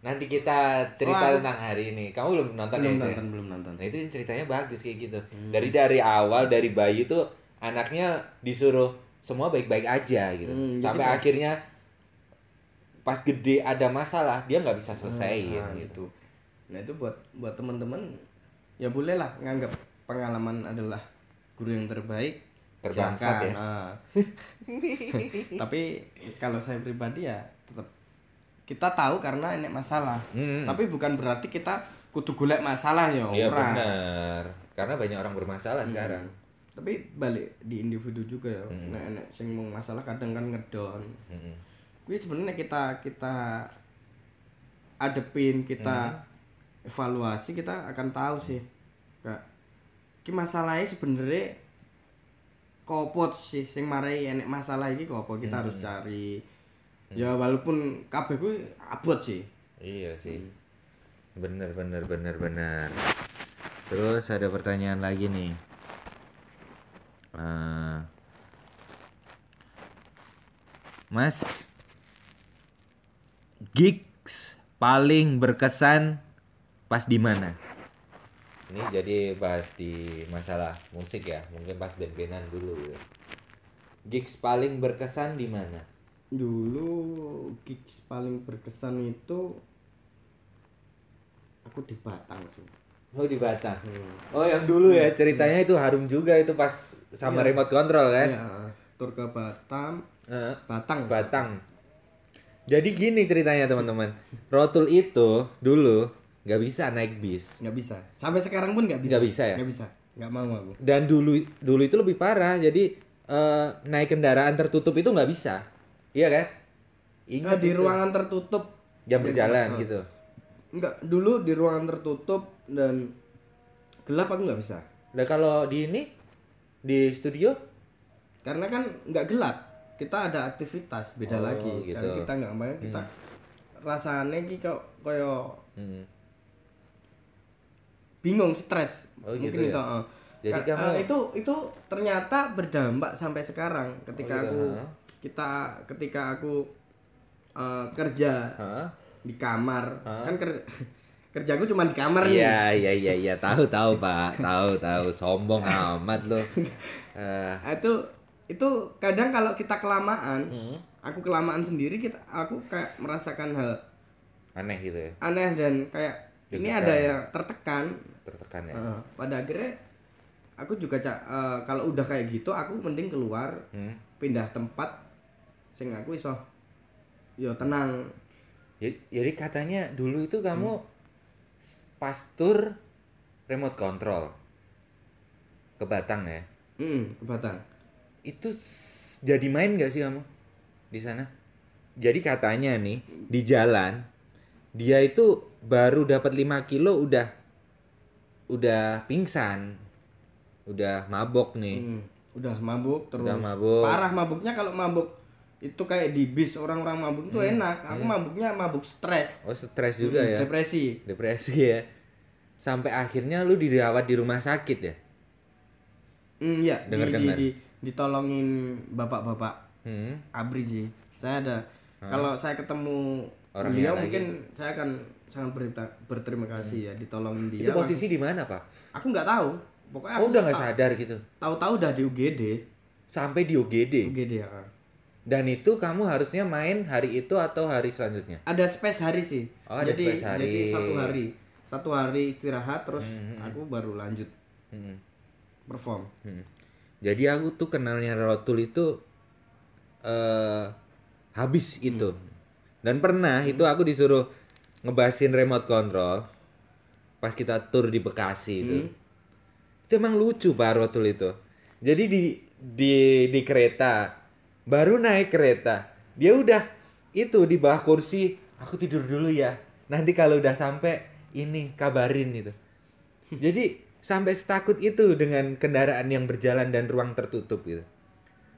nanti kita cerita Oh, tentang hari ini. Kamu belum nonton belum ya itu ya? nonton belum nonton. Nah itu ceritanya bagus kayak gitu. Hmm. dari dari awal dari bayi tuh anaknya disuruh semua baik-baik aja gitu. Hmm, jadi sampai kayak- akhirnya pas gede ada masalah dia nggak bisa selesaiin Nah, gitu. Nah itu buat buat teman-teman ya boleh lah nganggap pengalaman adalah guru yang terbaik Terbangsat ya. Nah. tapi kalau saya pribadi ya tetap kita tahu karena ini masalah Hmm. tapi bukan berarti kita kudu golek masalah ya Iya benar karena banyak orang bermasalah Hmm. sekarang tapi balik di individu juga ya Hmm. nek nek sing mau masalah kadang kan ngedon kuwi sebenarnya kita kita adepin kita Hmm. Evaluasi kita akan tahu sih kak ki masalahnya sebenarnya kopo sih sing marai enek masalah ini kopo kita Hmm. harus cari ya walaupun kabeh kuwi abot sih Iya sih. Hmm. Bener bener bener bener. Terus ada pertanyaan lagi nih. Eh, Mas, gigs paling berkesan pas di mana? Ini jadi bahas di masalah musik ya, mungkin pas band-bandan dulu. gitu. Gigs paling berkesan di mana? dulu gigs paling berkesan itu aku di Batang sih Oh di Batam. Hmm. Oh yang dulu ya ceritanya itu harum juga itu pas sama Iya. remote control kan? Ya, tur ke Batam Eh, Batang Batang. Jadi gini ceritanya teman-teman. Rotul itu dulu nggak bisa naik bis. nggak bisa sampai sekarang pun nggak bisa Nggak bisa ya? nggak bisa nggak mau aku Dan dulu dulu itu lebih parah. Jadi eh, naik kendaraan tertutup itu nggak bisa. Iya kan? Nggak, di itu. ruangan tertutup jam berjalan Ah. gitu. Enggak, dulu di ruangan tertutup dan gelap aku nggak bisa. Nah kalau di ini di studio Karena kan nggak gelap. Kita ada aktivitas beda Oh, lagi. gitu. Karena kita nggak main, kita rasanya ki kok koyo hmm. Bingung, stres. Oh, Mungkin gitu ya? itu, eh. Jadi Ka- kamu- eh, itu itu ternyata berdampak sampai sekarang ketika Oh, gitu, aku ha? kita ketika aku eh, kerja Hah? di kamar Hah? kan kerja kerjaku cuma di kamar nih Iya iya iya iya tahu tahu pak tahu tahu sombong amat lo. Eh, Nah, itu itu kadang kalau kita kelamaan hmm, aku kelamaan sendiri kita aku kayak merasakan hal aneh gitu ya aneh dan kayak ini ada yang tertekan tertekan ya. Heeh. pada akhirnya aku juga Cak, eh, kalau udah kayak gitu aku mending keluar Hmm. pindah tempat sing aku iso yo tenang Jadi, jadi katanya dulu itu kamu pas tur remote control ke Batang ya. hmm, ke Batang Itu jadi main gak sih kamu di sana? Jadi katanya nih di jalan dia itu baru dapat 5 kilo udah udah pingsan. Udah mabok nih. Hmm. udah mabuk terus Udah mabuk. parah mabuknya kalau mabuk itu kayak di bis orang-orang mabuk itu Hmm. enak aku mabuknya mabuk stres Oh stres juga Hmm, ya. depresi Depresi ya. Sampai akhirnya lu dirawat di rumah sakit ya. hmm ya di, di, Dengar-dengar. di- ditolongin bapak-bapak Hmm. abri sih saya ada kalau saya ketemu Orangnya beliau lagi. mungkin saya akan sangat berita- berterima kasih ya ditolongin dia Itu posisi di mana pak? aku nggak tahu pokoknya Oh aku udah nggak sadar gitu. tahu-tahu udah di UGD Sampai di UGD. UGD ya Dan itu kamu harusnya main hari itu atau hari selanjutnya? ada space hari sih Oh, ada jadi space hari. jadi satu hari satu hari istirahat terus Hmm, hmm, aku baru lanjut Hmm. perform Hmm. Jadi aku tuh kenalnya Rotul itu eh habis itu. Dan pernah itu aku disuruh ngebasin remote control pas kita tur di Bekasi itu. Hmm. Itu emang lucu Pak Rotul itu. Jadi di di di kereta baru naik kereta dia udah itu di bawah kursi aku tidur dulu ya. Nanti kalau udah sampai ini kabarin itu. Jadi sampai setakut itu dengan kendaraan yang berjalan dan ruang tertutup gitu.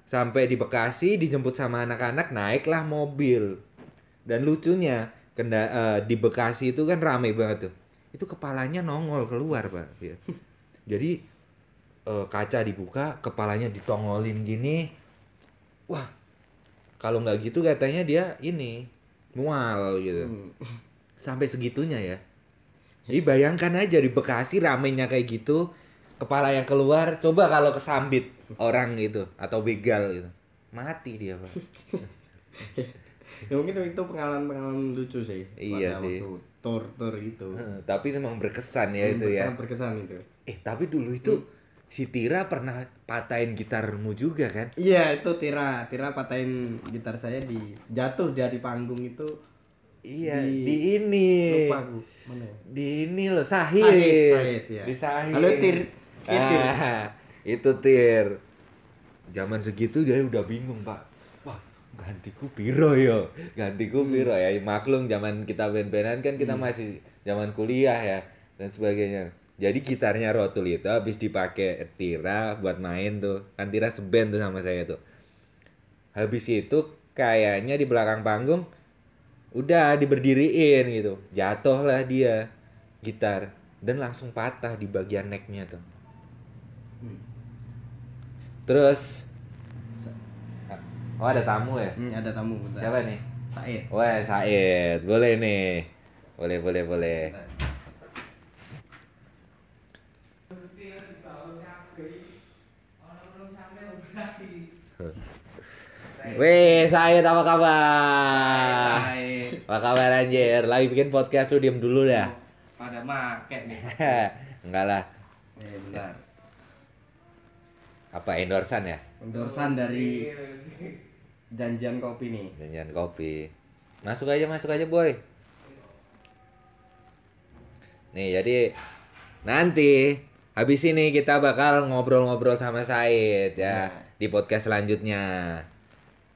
Sampai di Bekasi dijemput sama anak-anak naiklah mobil. Dan lucunya kenda eh, di Bekasi itu kan rame banget tuh. Itu kepalanya nongol keluar, Pak. Iya. Jadi eh, kaca dibuka, kepalanya ditongolin gini. Wah. Kalau nggak gitu katanya dia ini mual gitu Hmm. sampai segitunya ya. Jadi bayangkan aja di Bekasi ramenya kayak gitu, kepala yang keluar, coba kalau kesambit orang gitu atau begal gitu. Mati dia, Pak. ya mungkin itu pengalaman-pengalaman lucu sih Iya sih. waktu tour tour itu Heeh, tapi memang berkesan ya Hmm, itu ya. sangat berkesan itu Eh, tapi dulu itu si Tira pernah patahin gitarmu juga kan? iya itu Tira Tira patahin gitar saya di jatuh dari panggung itu Iya, Di- di, ini. lupa aku mana ya Di ini loh, Sahid. Sahid, Sahid, ya. Di Sahid. Halo, Tir. Eh, Tir. Ah, itu Tir. Zaman segitu dia udah bingung, Pak. Gantiku piro yo. Gantiku Hmm. piro ya. Maklum zaman kita band-bandan kan kita masih zaman kuliah ya dan sebagainya. Jadi gitarnya Rotul itu habis dipakai Tira buat main tuh. Kan Tira seband tuh sama saya tuh. Habis itu kayaknya di belakang panggung udah diberdiriin gitu jatuhlah dia gitar dan langsung patah di bagian necknya tuh Hmm. terus oh ada tamu ya Hmm, ada tamu bentar. siapa nih Said wah Said boleh nih boleh boleh boleh Weh, Said apa kabar? Said Apa kabar anjir? Lagi bikin podcast lu diem dulu dah. pada make nih Enggak lah. eh bentar Apa endorsan ya? endorsan dari janjian kopi nih Janjian kopi. Masuk aja, masuk aja, boy. Nih, jadi nanti habis ini kita bakal ngobrol-ngobrol sama Said ya Ya. di podcast selanjutnya.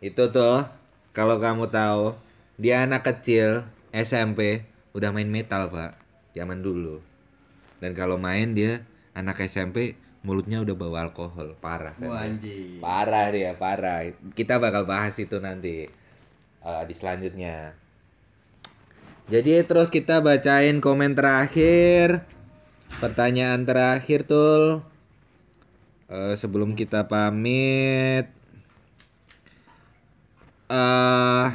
Itu tuh kalau kamu tahu dia anak kecil SMP udah main metal, Pak. Zaman dulu. Dan kalau main dia anak SMP mulutnya udah bawa alkohol, parah kan. wah anjing Parah dia, parah. Kita bakal bahas itu nanti eh, di selanjutnya. Jadi terus kita bacain komen terakhir, pertanyaan terakhir tuh. Eh, sebelum kita pamit, eh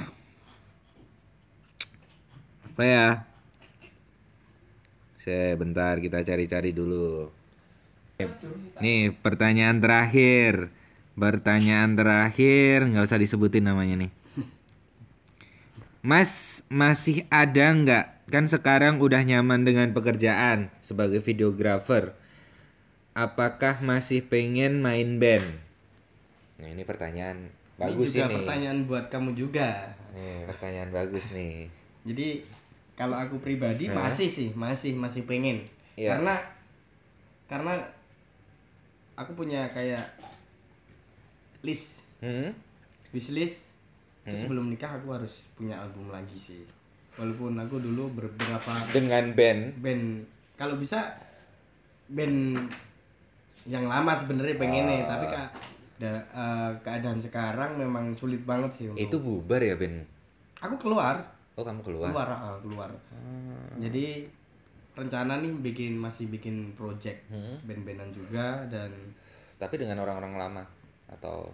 apa ya? Sebentar kita cari-cari dulu. Nih pertanyaan terakhir. Pertanyaan terakhir nggak usah disebutin namanya nih. Mas masih ada nggak? Kan sekarang udah nyaman dengan pekerjaan sebagai videografer Apakah masih pengen main band? Nah ini pertanyaan bagus ini juga ini. pertanyaan buat kamu juga. Nih pertanyaan bagus nih. Jadi kalau aku pribadi Hah? masih sih masih masih pengen. Iya. karena karena aku punya kayak list hmm? wish list Hmm? Terus sebelum nikah aku harus punya album lagi sih walaupun aku dulu beberapa Dengan band band kalau bisa band yang lama sebenarnya pengen nih Oh. tapi kak Da- eh, keadaan sekarang memang sulit banget sih untuk Itu bubar ya Ben? aku keluar Oh kamu keluar? keluar ah, keluar Hmm. jadi rencana nih bikin masih bikin project Hmm. band-bandan juga dan Tapi dengan orang-orang lama atau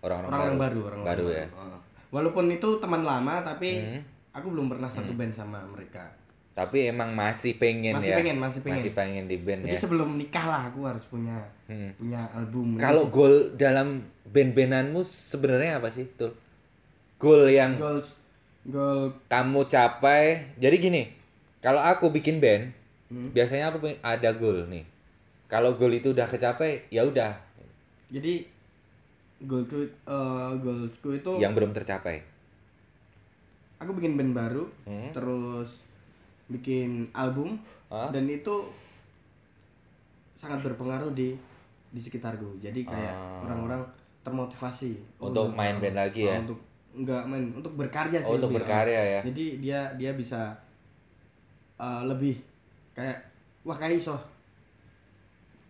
orang-orang orang baru? baru orang baru ya. Ah. walaupun itu teman lama tapi Hmm. aku belum pernah satu band sama mereka Tapi emang masih pengen Masih ya. pengen, masih pengen. Masih pengen di band jadi ya. sebelum nikah lah aku harus punya Hmm. punya album Kalau goal dalam band-bandanmu sebenarnya apa sih, Tul? Goal yang goals goal kamu capai. Jadi gini, kalau aku bikin band, Hmm. biasanya aku ada goal nih. Kalau goal itu udah kecapai, ya udah. jadi goalku eh, goalsku itu Yang belum tercapai. aku bikin band baru Hmm. terus bikin album Hah? dan itu sangat berpengaruh di di sekitarku jadi kayak Ah. orang-orang termotivasi Untuk main band lagi ya? Ah, untuk enggak main untuk berkarya sih Oh, untuk berkarya ah. ya. jadi dia dia bisa uh, lebih kayak wah kayak iso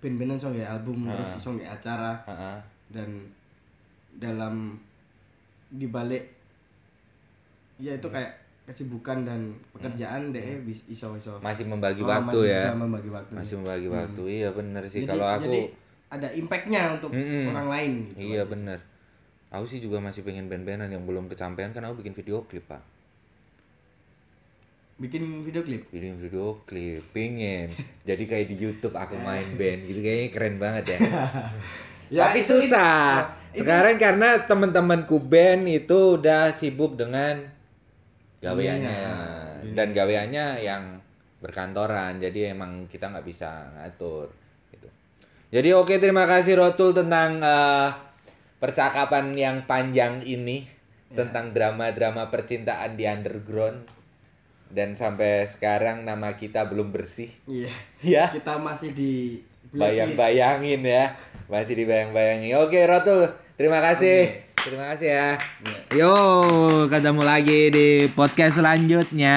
band-bandan song ya album Ah. terus iso nggak acara Heeh. dan dalam dibalik ya itu kayak kesibukan dan pekerjaan deh bis- iso iso Masih membagi Oh, waktu masih ya. bisa membagi waktu Masih membagi waktu. Iya bener sih. Jadi- Kalau aku jadi ada impactnya untuk Mm-mm. orang lain gitu Iya bener. Aku sih juga masih pengen band-bandan yang belum kecapean kan aku bikin video klip pak. Bikin video klip Bikin video klip, pengen. Jadi kayak di YouTube aku main band gitu kayaknya keren banget ya. Ya, Tapi itu- susah. itu- Sekarang karena teman-temanku band itu udah sibuk dengan gaweannya Ininya. dan gaweannya yang berkantoran. Jadi emang kita nggak bisa ngatur gitu. Jadi oke terima kasih Rotul tentang eh, percakapan yang panjang ini tentang drama-drama percintaan di underground dan sampai sekarang nama kita belum bersih. iya. Ya. Kita masih di bayang-bayangin ya. Masih dibayang-bayangin. Oke Rotul. Terima kasih. Terima kasih ya. Yo ketemu lagi di podcast selanjutnya